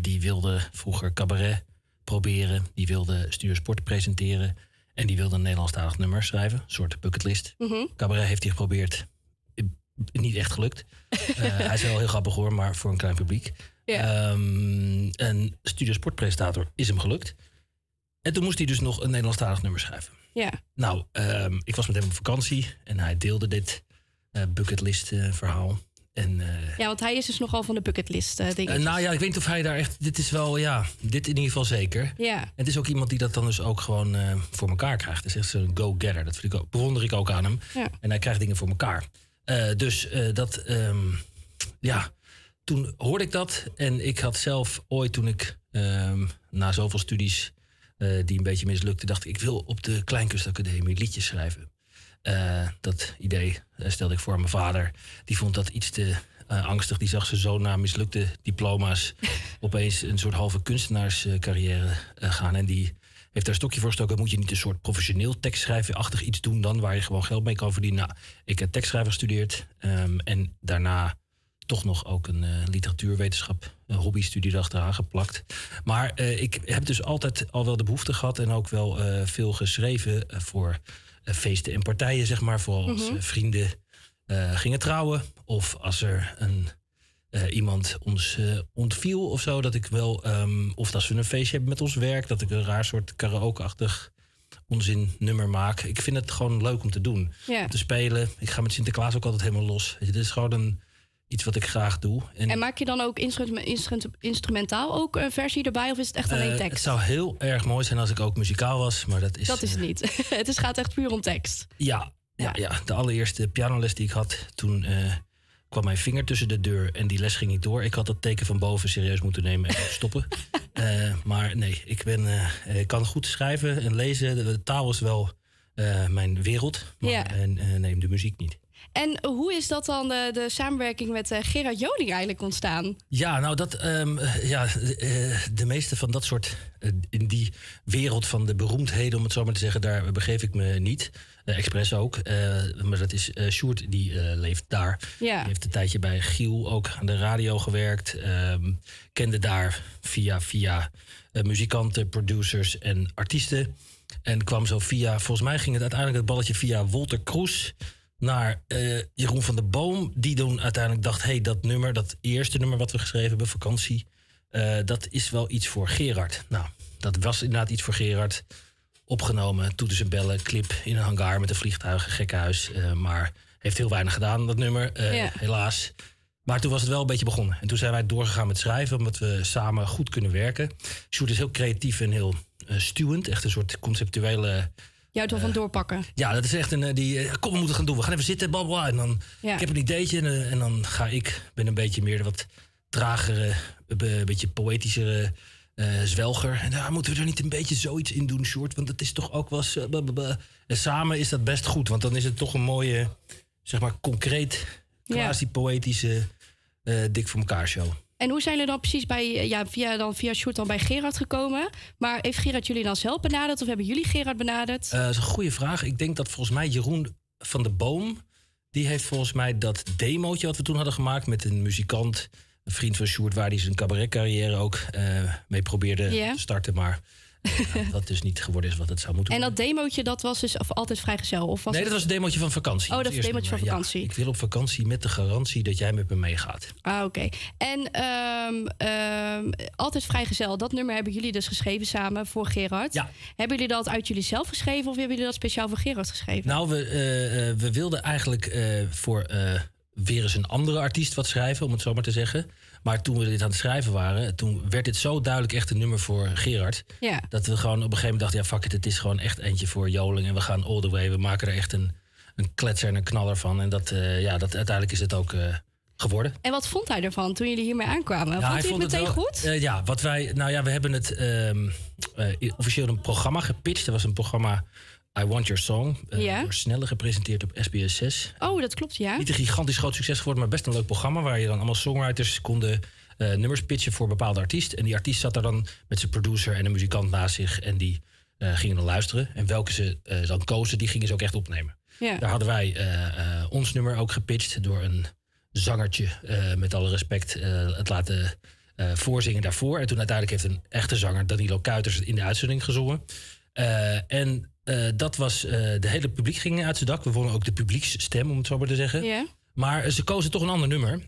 Die wilde vroeger cabaret proberen. Die wilde Studio Sport presenteren. En die wilde een Nederlandstalig nummer schrijven. Een soort bucketlist. Mhm. Cabaret heeft hij geprobeerd. Niet echt gelukt. Eh, hij is wel heel grappig hoor, maar voor een klein publiek. Ehm, een Studio Sport presentator is hem gelukt. En toen moest hij dus nog een Nederlandstalig nummer schrijven. Ja. Nou, ehm, ik was met hem op vakantie en hij deelde dit eh, bucketlist eh, verhaal. En, Ja, want hij is dus nogal van de bucketlist dingen. eh, nou ja, ik weet niet of hij daar echt. Dit is wel, ja, dit in ieder geval zeker. Ja. Het is ook iemand die dat dan dus ook gewoon voor elkaar krijgt. Het is echt zo'n go-getter. Dat vind ik ook, bewonder ik ook aan hem. Ja. En hij krijgt dingen voor elkaar. Eh, dus eh, dat, ehm, ja, toen hoorde ik dat. En ik had zelf ooit, toen ik ehm, na zoveel studies eh, die een beetje mislukte, dacht ik, ik wil op de Kleinkunstacademie liedjes schrijven. Dat idee stelde ik voor mijn vader. Die vond dat iets te angstig. Die zag ze zo na mislukte diploma's opeens een soort halve kunstenaarscarrière gaan. En die heeft daar een stokje voor gestoken. Moet je niet een soort professioneel tekstschrijven-achtig iets doen dan, waar je gewoon geld mee kan verdienen? Nou, ik heb tekstschrijver gestudeerd ehm, en daarna toch nog ook een eh, literatuurwetenschap een hobbystudie erachteraan geplakt. Maar eh, ik heb dus altijd al wel de behoefte gehad en ook wel eh, veel geschreven voor feesten en partijen, zeg maar. Vooral als Mhm. vrienden gingen trouwen of als er een, eh, iemand ons eh, ontviel of zo. Dat ik wel, ehm, of als we een feestje hebben met ons werk, dat ik een raar soort karaoke-achtig onzin nummer maak. Ik vind het gewoon leuk om te doen. Ja. Om te spelen. Ik ga met Sinterklaas ook altijd helemaal los. Dit is gewoon een, iets wat ik graag doe. En, maak je dan ook instru- instru- instrumentaal ook een versie erbij? Of is het echt alleen Eh, tekst? Het zou heel erg mooi zijn als ik ook muzikaal was, maar dat is... dat is het eh, niet. het is, gaat echt puur om tekst. ja, ja, ja, de allereerste pianoles die ik had, toen eh, kwam mijn vinger tussen de deur en die les ging niet door. Ik had dat teken van boven serieus moeten nemen en stoppen. Eh, maar nee, ik, ben, eh, ik kan goed schrijven en lezen. De, de taal is wel eh, mijn wereld, maar Ja. en, eh, nee, de muziek niet. En hoe is dat dan de, de samenwerking met eh, Gerard Joling eigenlijk ontstaan? Ja, nou dat, ehm, eh, ja, eh, de meeste van dat soort, eh, in die wereld van de beroemdheden, om het zo maar te zeggen, daar begeef ik me niet. Eh Express ook, eh, maar dat is eh Sjoerd, die eh, leeft daar. Ja. Die heeft een tijdje bij Giel ook aan de radio gewerkt. ehm, kende daar via, via eh, muzikanten, producers en artiesten. En kwam zo via, volgens mij ging het uiteindelijk het balletje via Wolter Kroes naar eh, Jeroen van der Boom. Die toen uiteindelijk dacht, hey, dat nummer, dat eerste nummer wat we geschreven hebben, vakantie, eh, dat is wel iets voor Gerard. Nou, dat was inderdaad iets voor Gerard. Opgenomen, toeters en bellen, clip in een hangar met een vliegtuig, een gekkenhuis. eh, maar heeft heel weinig gedaan, dat nummer, Ja. helaas. Maar toen was het wel een beetje begonnen. En toen zijn wij doorgegaan met schrijven, omdat we samen goed kunnen werken. Sjoerd is heel creatief en heel stuwend. Echt een soort conceptuele... Houdt wel van doorpakken. Ja, dat is echt een... eh, die, eh, kom, we moeten gaan doen. We gaan even zitten, bla, bla. En dan, Ja. ik heb een ideetje en, eh, en dan ga ik... ben een beetje meer de wat tragere, een beetje poëtischere eh, zwelger. En daar moeten we er niet een beetje zoiets in doen, Sjoerd? Want het is toch ook wel... eh, bla. En samen is dat best goed, want dan is het toch een mooie... zeg maar concreet, quasi-poëtische... eh, dik voor elkaar show. En hoe zijn jullie dan precies bij, eh, ja, via, dan, via Sjoerd dan bij Gerard gekomen? Maar heeft Gerard jullie dan zelf benaderd of hebben jullie Gerard benaderd? Eh, dat is een goede vraag. Ik denk dat volgens mij Jeroen van de Boom... die heeft volgens mij dat demootje wat we toen hadden gemaakt... met een muzikant, een vriend van Sjoerd... waar hij zijn cabaretcarrière ook eh, mee probeerde te starten. Maar Ja, wat dus niet geworden is wat het zou moeten En dat demootje, dat was dus of altijd vrijgezel? Of was nee, het- dat was een demootje van vakantie. Oh, dat Het was eerste demootje van. Ja, vakantie. ik wil op vakantie met de garantie dat jij met me meegaat. Ah, oké. En ehm, ehm, altijd vrijgezel, dat nummer hebben jullie dus geschreven samen voor Gerard. Ja. Hebben jullie dat uit jullie zelf geschreven of hebben jullie dat speciaal voor Gerard geschreven? Nou, we, eh, eh, we wilden eigenlijk eh, voor weer eens een andere artiest wat schrijven, om het zo maar te zeggen. Maar toen we dit aan het schrijven waren, toen werd dit zo duidelijk echt een nummer voor Gerard. Ja. Dat we gewoon op een gegeven moment dachten, ja fuck it, het is gewoon echt eentje voor Joling. En we gaan all the way, we maken er echt een, een kletser en een knaller van. En dat, eh, ja, dat, uiteindelijk is het ook eh, geworden. En wat vond hij ervan toen jullie hiermee aankwamen? Ja, vond hij hij het meteen wel- goed? eh, ja, wat wij, nou ja, we hebben het ehm, eh, officieel een programma gepitcht. Er was een programma I Want Your Song. eh, Ja. Door Snelle gepresenteerd op SBS 6. Oh, dat klopt, ja. Niet een gigantisch groot succes geworden, maar best een leuk programma. Waar je dan allemaal songwriters konden eh, nummers pitchen voor een bepaalde artiest. En die artiest zat daar dan met zijn producer en een muzikant naast zich. En die eh, gingen dan luisteren. En welke ze eh, dan kozen, die gingen ze ook echt opnemen. Ja. Daar hadden wij eh, eh, ons nummer ook gepitcht door een zangertje, eh, met alle respect, eh, het laten eh, voorzingen daarvoor. En toen uiteindelijk heeft een echte zanger, Danilo Kuiters, in de uitzending gezongen. Eh, en eh, dat was, eh, de hele publiek ging uit zijn dak. We wonnen ook de publieksstem, om het zo maar te zeggen. Maar ze kozen toch een ander nummer.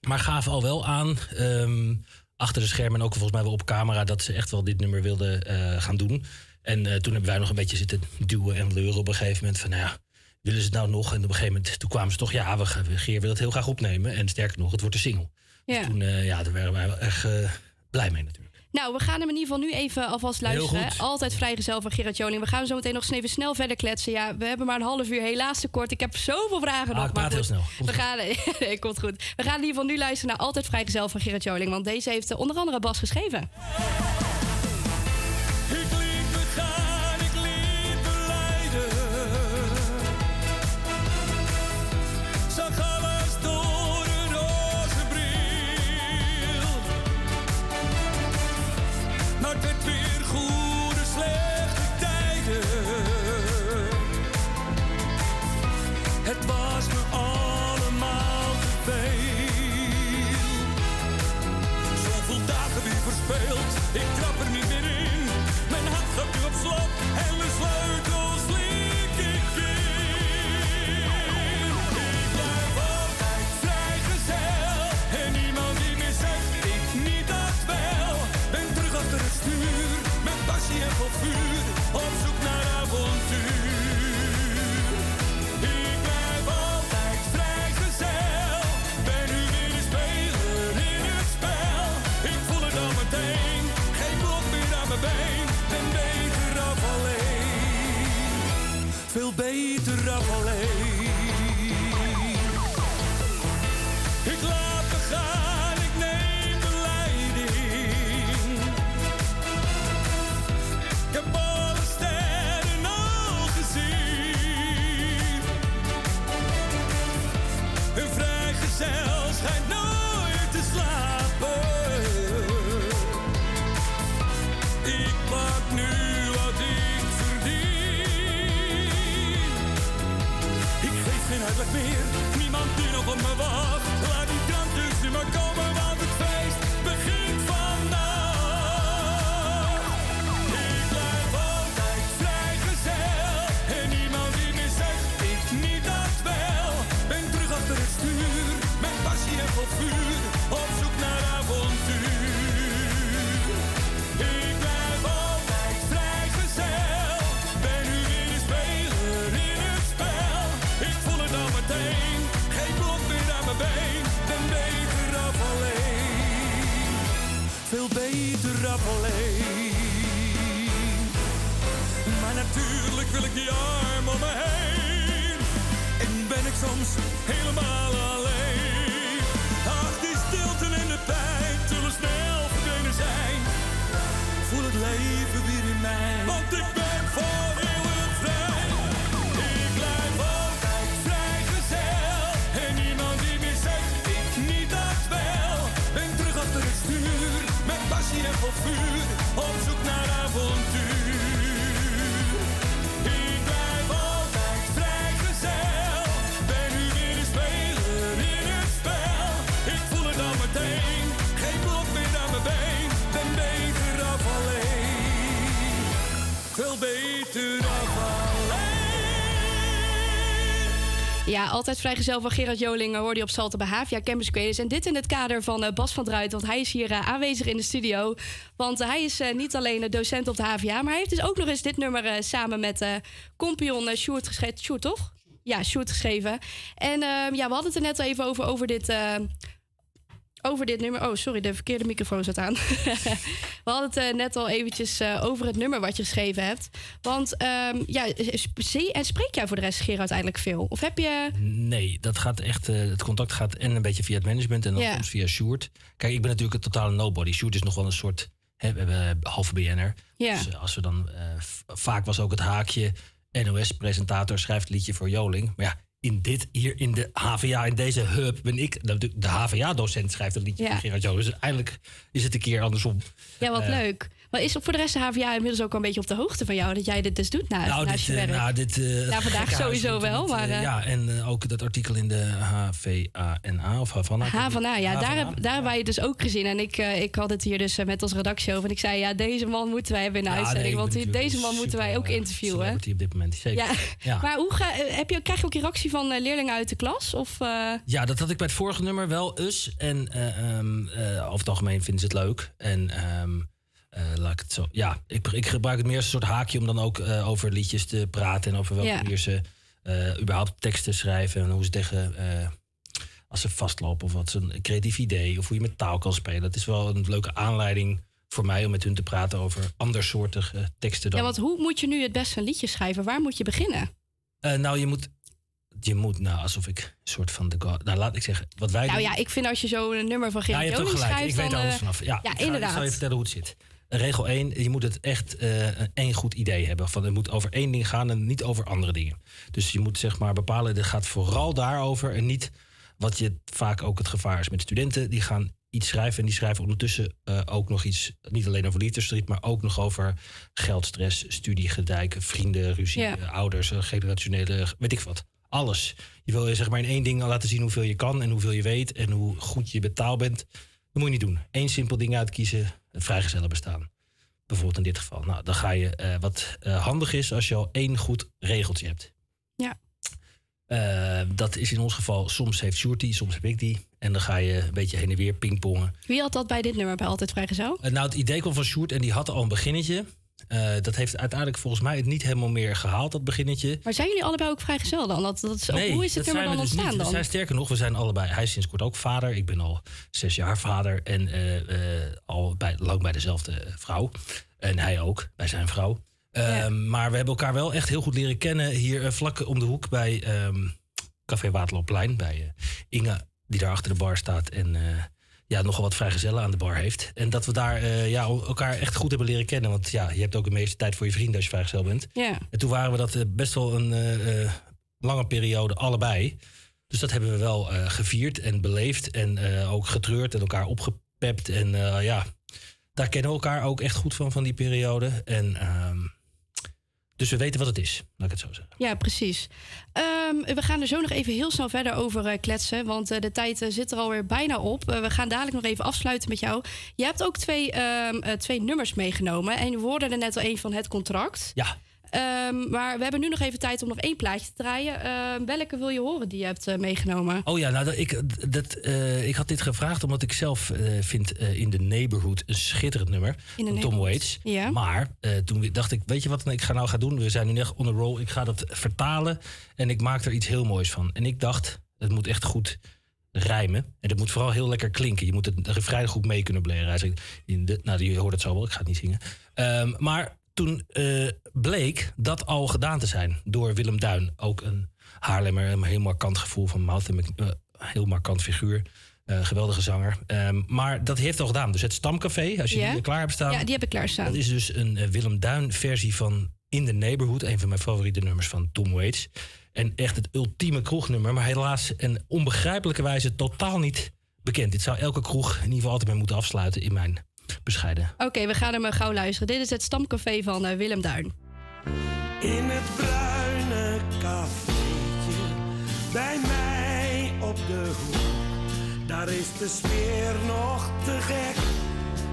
Maar gaven al wel aan, ehm, achter de schermen en ook volgens mij wel op camera, dat ze echt wel dit nummer wilden gaan doen. En toen hebben wij nog een beetje zitten duwen en leuren op een gegeven moment. Van nou ja, willen ze het nou nog? En op een gegeven moment, toen kwamen ze toch, ja, we, Geer wil het heel graag opnemen. En sterker nog, het wordt een single. Dus toen, ja, daar waren wij wel echt eh, blij mee natuurlijk. Nou, we gaan hem in ieder geval nu even alvast luisteren. Altijd vrijgezel van Gerard Joling. We gaan zo meteen nog eens even snel verder kletsen. Ja, we hebben maar een half uur, helaas te kort. Ik heb zoveel vragen Ah, nog. ik maar heel snel. Komt we gaan, nee, komt goed. We gaan in ieder geval nu luisteren naar Altijd vrijgezel van Gerard Joling. Want deze heeft eh, onder andere Bas geschreven. Altijd vrijgezel van Gerard Joling hoorde je op Salto bij Havia Campus Creators. En dit in het kader van eh, Bas van Druit, want hij is hier eh, aanwezig in de studio. Want eh, hij is niet alleen een docent op de HVA, maar hij heeft dus ook nog eens dit nummer samen met uh, Sjoerd geschreven. Sjoerd, toch? Ja, Sjoerd geschreven. En ehm, ja, we hadden het er net even over, over dit... eh, over dit nummer. Oh, sorry, de verkeerde microfoon zat aan. We hadden het eh, net al eventjes eh, over het nummer wat je geschreven hebt. Want ehm, ja, sp- zie en spreek jij voor de rest Gerard eigenlijk veel? Of heb je... Nee, dat gaat echt. eh, het contact gaat en een beetje via het management en dan Ja. soms via Sjoerd. Kijk, ik ben natuurlijk een totale nobody. Sjoerd is nog wel een soort hè, halve BN'er. Ja. Dus eh, als we dan eh, vaak was ook het haakje NOS-presentator schrijft liedje voor Joling. Maar ja, in dit hier in de HVA in deze hub ben ik de, de HVA-docent schrijft een liedje Ja. voor Gerard Joling. Dus eigenlijk is het een keer andersom. Ja, wat Eh, leuk. Maar is voor de rest de HVA inmiddels ook al een beetje op de hoogte van jou... dat jij dit dus doet na, Nou, naast dit, je eh, werk? nou, dit, Ja, vandaag sowieso wel, maar, eh, ja, en ook dat artikel in de HVANA of Havana. Havana, ja, daar, Havana. heb, daar hebben wij het dus ook gezien. En ik, ik had het hier dus met onze redactie over. En ik zei, ja, deze man moeten wij hebben in de Ja, uitzending. nee, want deze man moeten wij ook interviewen. celebrity op dit moment, zeker. Ja. Ja. Maar hoe ga, heb je, krijg je ook reactie van leerlingen uit de klas? Of, Ja, dat had ik bij het vorige nummer wel us. En eh, ehm, eh, over het algemeen vinden ze het leuk. En ehm, eh, laat ik het zo. Ja, ik, ik gebruik het meer als een soort haakje om dan ook eh, over liedjes te praten. En over welke Ja. manier ze eh, überhaupt teksten schrijven. En hoe ze tegen. eh, als ze vastlopen of wat ze een creatief idee. Of hoe je met taal kan spelen. Het is wel een leuke aanleiding voor mij om met hun te praten over andersoortige teksten dan. ja, want hoe moet je nu het beste een liedje schrijven? Waar moet je beginnen? Eh, nou, je moet. Je moet, nou, alsof ik een soort van de god. Nou, laat ik zeggen, wat wij Nou doen- ja, ik vind als je zo een nummer van Ja, Gerard je hebt gelijk. schrijft... Ik weet dan, alles eh, vanaf. Ja, ja, ik ga, inderdaad. Ik zal je vertellen hoe het zit. Regel 1, je moet het echt een één goed idee hebben. Van, het moet over één ding gaan en niet over andere dingen. Dus je moet zeg maar bepalen, het gaat vooral daarover... en niet wat je vaak ook het gevaar is met studenten. Die gaan iets schrijven en die schrijven ondertussen eh, ook nog iets... niet alleen over liefdesverdriet, maar ook nog over geldstress... studiegedijk, vrienden, ruzie, Ja. eh, ouders, generationele... weet ik wat. Alles. Je wil je zeg maar in één ding laten zien hoeveel je kan... en hoeveel je weet en hoe goed je betaald bent... Dat moet je niet doen. Eén simpel ding uitkiezen, het vrijgezellen bestaan. Bijvoorbeeld in dit geval. Nou, dan ga je, eh, wat eh, handig is als je al één goed regeltje hebt. Ja. Eh, dat is in ons geval, soms heeft Sjoerd die, soms heb ik die. En dan ga je een beetje heen en weer pingpongen. Wie had dat bij dit nummer bij Altijd Vrijgezel? Nou, het idee kwam van Sjoerd en die had al een beginnetje. Eh, dat heeft uiteindelijk volgens mij het niet helemaal meer gehaald, dat beginnetje. Maar zijn jullie allebei ook vrijgezel dan? Dat, dat is ook, Nee, hoe is dat nummer zijn dan we dus ontstaan niet. We dan? zijn sterker nog, we zijn allebei. Hij is sinds kort ook vader. Ik ben al zes jaar vader en eh, eh, al bij, lang bij dezelfde vrouw. En hij ook, bij zijn vrouw. Ehm, Maar we hebben elkaar wel echt heel goed leren kennen hier vlak om de hoek bij ehm, Café Waterloopplein. Bij Inge, die daar achter de bar staat en ja, nogal wat vrijgezellen aan de bar heeft. En dat we daar eh, ja, elkaar echt goed hebben leren kennen. Want ja, je hebt ook de meeste tijd voor je vrienden als je vrijgezel bent. Ja. En toen waren we dat eh, best wel een eh, lange periode allebei. Dus dat hebben we wel gevierd en beleefd. En ook getreurd en elkaar opgepept. En ja, daar kennen we elkaar ook echt goed van, van die periode. En ehm, dus we weten wat het is, laat ik het zo zeggen. Ja, precies. Ehm, we gaan er zo nog even heel snel verder over eh, kletsen. Want eh, de tijd eh, zit er alweer bijna op. We gaan dadelijk nog even afsluiten met jou. Je hebt ook twee, ehm, eh, twee nummers meegenomen. En we hoorden er net al één van het contract. Ja. Ehm, maar we hebben nu nog even tijd om nog één plaatje te draaien. Ehm, welke wil je horen die je hebt eh, meegenomen? Oh ja, nou, dat, ik, dat, eh, ik had dit gevraagd omdat ik zelf eh, vind in The Neighborhood een schitterend nummer. In the van Tom Waits. ja. Maar toen dacht ik, weet je wat ik ga nou gaan doen? We zijn nu echt on a roll. Ik ga dat vertalen en ik maak er iets heel moois van. En ik dacht, het moet echt goed rijmen. En het moet vooral heel lekker klinken. Je moet het refrein goed mee kunnen blaren. Hij zegt, in de, nou, je hoort het zo wel, ik ga het niet zingen. Ehm, maar toen eh, bleek dat al gedaan te zijn door Willem Duin. Ook een Haarlemmer, een heel markant gevoel van mouth. Een eh, heel markant figuur. Eh, geweldige zanger. Ehm, maar dat heeft al gedaan. Dus het Stamcafé, als je Ja? die klaar hebt staan. Ja, die heb ik klaarstaan. Dat is dus een Willem Duin versie van In the Neighborhood. Een van mijn favoriete nummers van Tom Waits. En echt het ultieme kroegnummer. Maar helaas en onbegrijpelijke wijze totaal niet bekend. Dit zou elke kroeg in ieder geval altijd mee moeten afsluiten in mijn bescheiden. Oké, we gaan hem eh, gauw luisteren. Dit is het stamcafé van eh, Willem Duin. In het bruine cafeetje bij mij op de hoek. Daar is de sfeer nog te gek.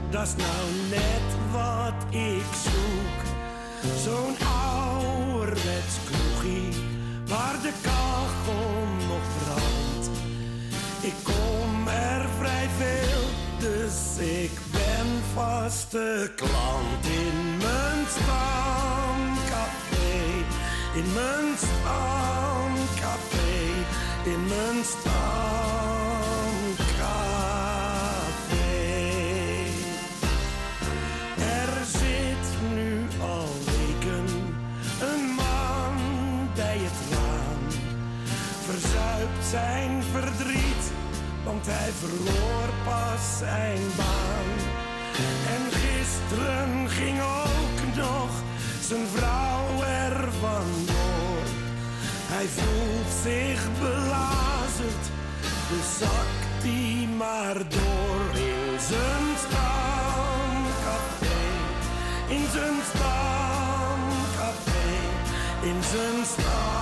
Dat is nou net wat ik zoek. Zo'n ouderwets kroegie waar de kachel nog brandt. Ik kom er vrij veel, dus ik vaste klant in mijn stamcafé. In mijn stamcafé, in mijn stamcafé. Er zit nu al weken een man bij het raam. Verzuipt zijn verdriet, want hij verloor pas zijn baan. En gisteren ging ook nog zijn vrouw er vandoor. Hij voelt zich belazerd, dus zakt hij maar door in zijn stamcafé. In zijn stamcafé, in zijn stamcafé.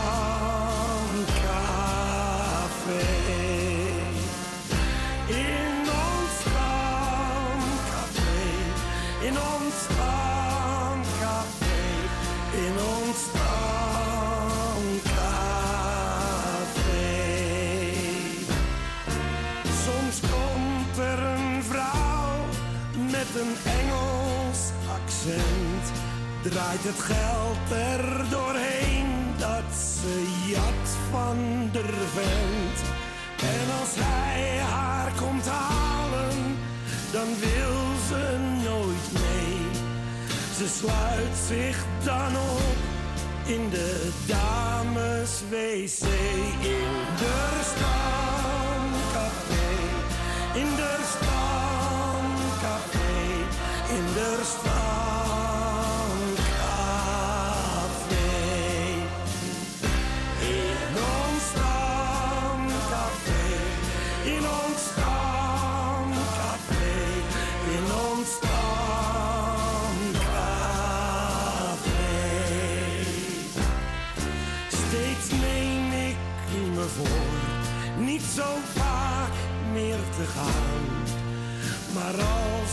Draait het geld er doorheen dat ze jat van der vent. En als hij haar komt halen, dan wil ze nooit mee. Ze sluit zich dan op in de dames-wc. In de stamcafé, in de stamcafé, in de stamcafé.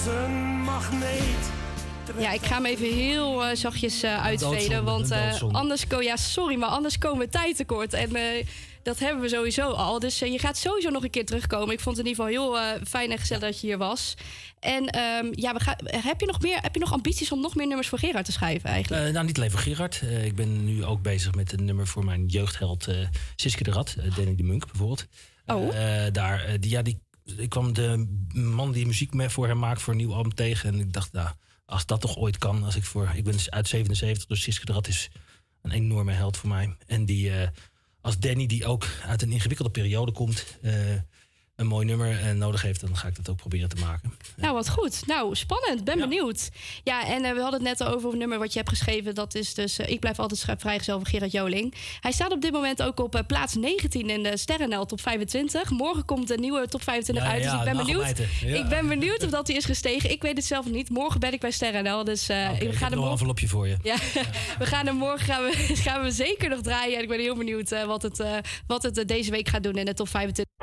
Als een magneet. Ja, ik ga hem even heel eh, zachtjes eh, uitveden. doodzonde, Want eh, anders, ko ja, sorry, maar anders komen we tijd tekort. En eh, dat hebben we sowieso al. Dus je gaat sowieso nog een keer terugkomen. Ik vond het in ieder geval heel eh, fijn en gezellig dat je hier was. En ehm, ja, we gaan, heb, je nog meer, heb je nog ambities om nog meer nummers voor Gerard te schrijven eigenlijk? Eh, nou, niet alleen voor Gerard. Eh, ik ben nu ook bezig met een nummer voor mijn jeugdheld eh Siske de Rad. Danny de Munk bijvoorbeeld. Oh. Eh, daar, die, ja, die, ik kwam de man die muziek voor hem maakt voor een nieuw album tegen. En ik dacht, nou, als dat toch ooit kan. Als ik, voor, ik ben dus uit 77, dus Siske de Rad is een enorme held voor mij. En die, eh, als Danny, die ook uit een ingewikkelde periode komt... eh, een mooi nummer en nodig heeft, dan ga ik dat ook proberen te maken. Nou, wat goed. Nou, spannend. Ben benieuwd. Ja, en eh, we hadden het net over een nummer wat je hebt geschreven. Dat is dus eh, Ik blijf altijd vrijgezel van Gerard Joling. Hij staat op dit moment ook op eh, plaats 19 in de Sterrenel top 25. Morgen komt de nieuwe top 25 Ja, uit. Dus ja, ik ben benieuwd. nagelbijten. Ja. Ik ben benieuwd of dat hij is gestegen. Ik weet het zelf niet. Morgen ben ik bij Sterrenel. Dus eh, Oké, we ik gaan heb er nog een envelopje voor je. Ja, we gaan er morgen gaan we, gaan we zeker nog draaien. En ik ben heel benieuwd eh, wat het, eh, wat het eh, deze week gaat doen in de top 25.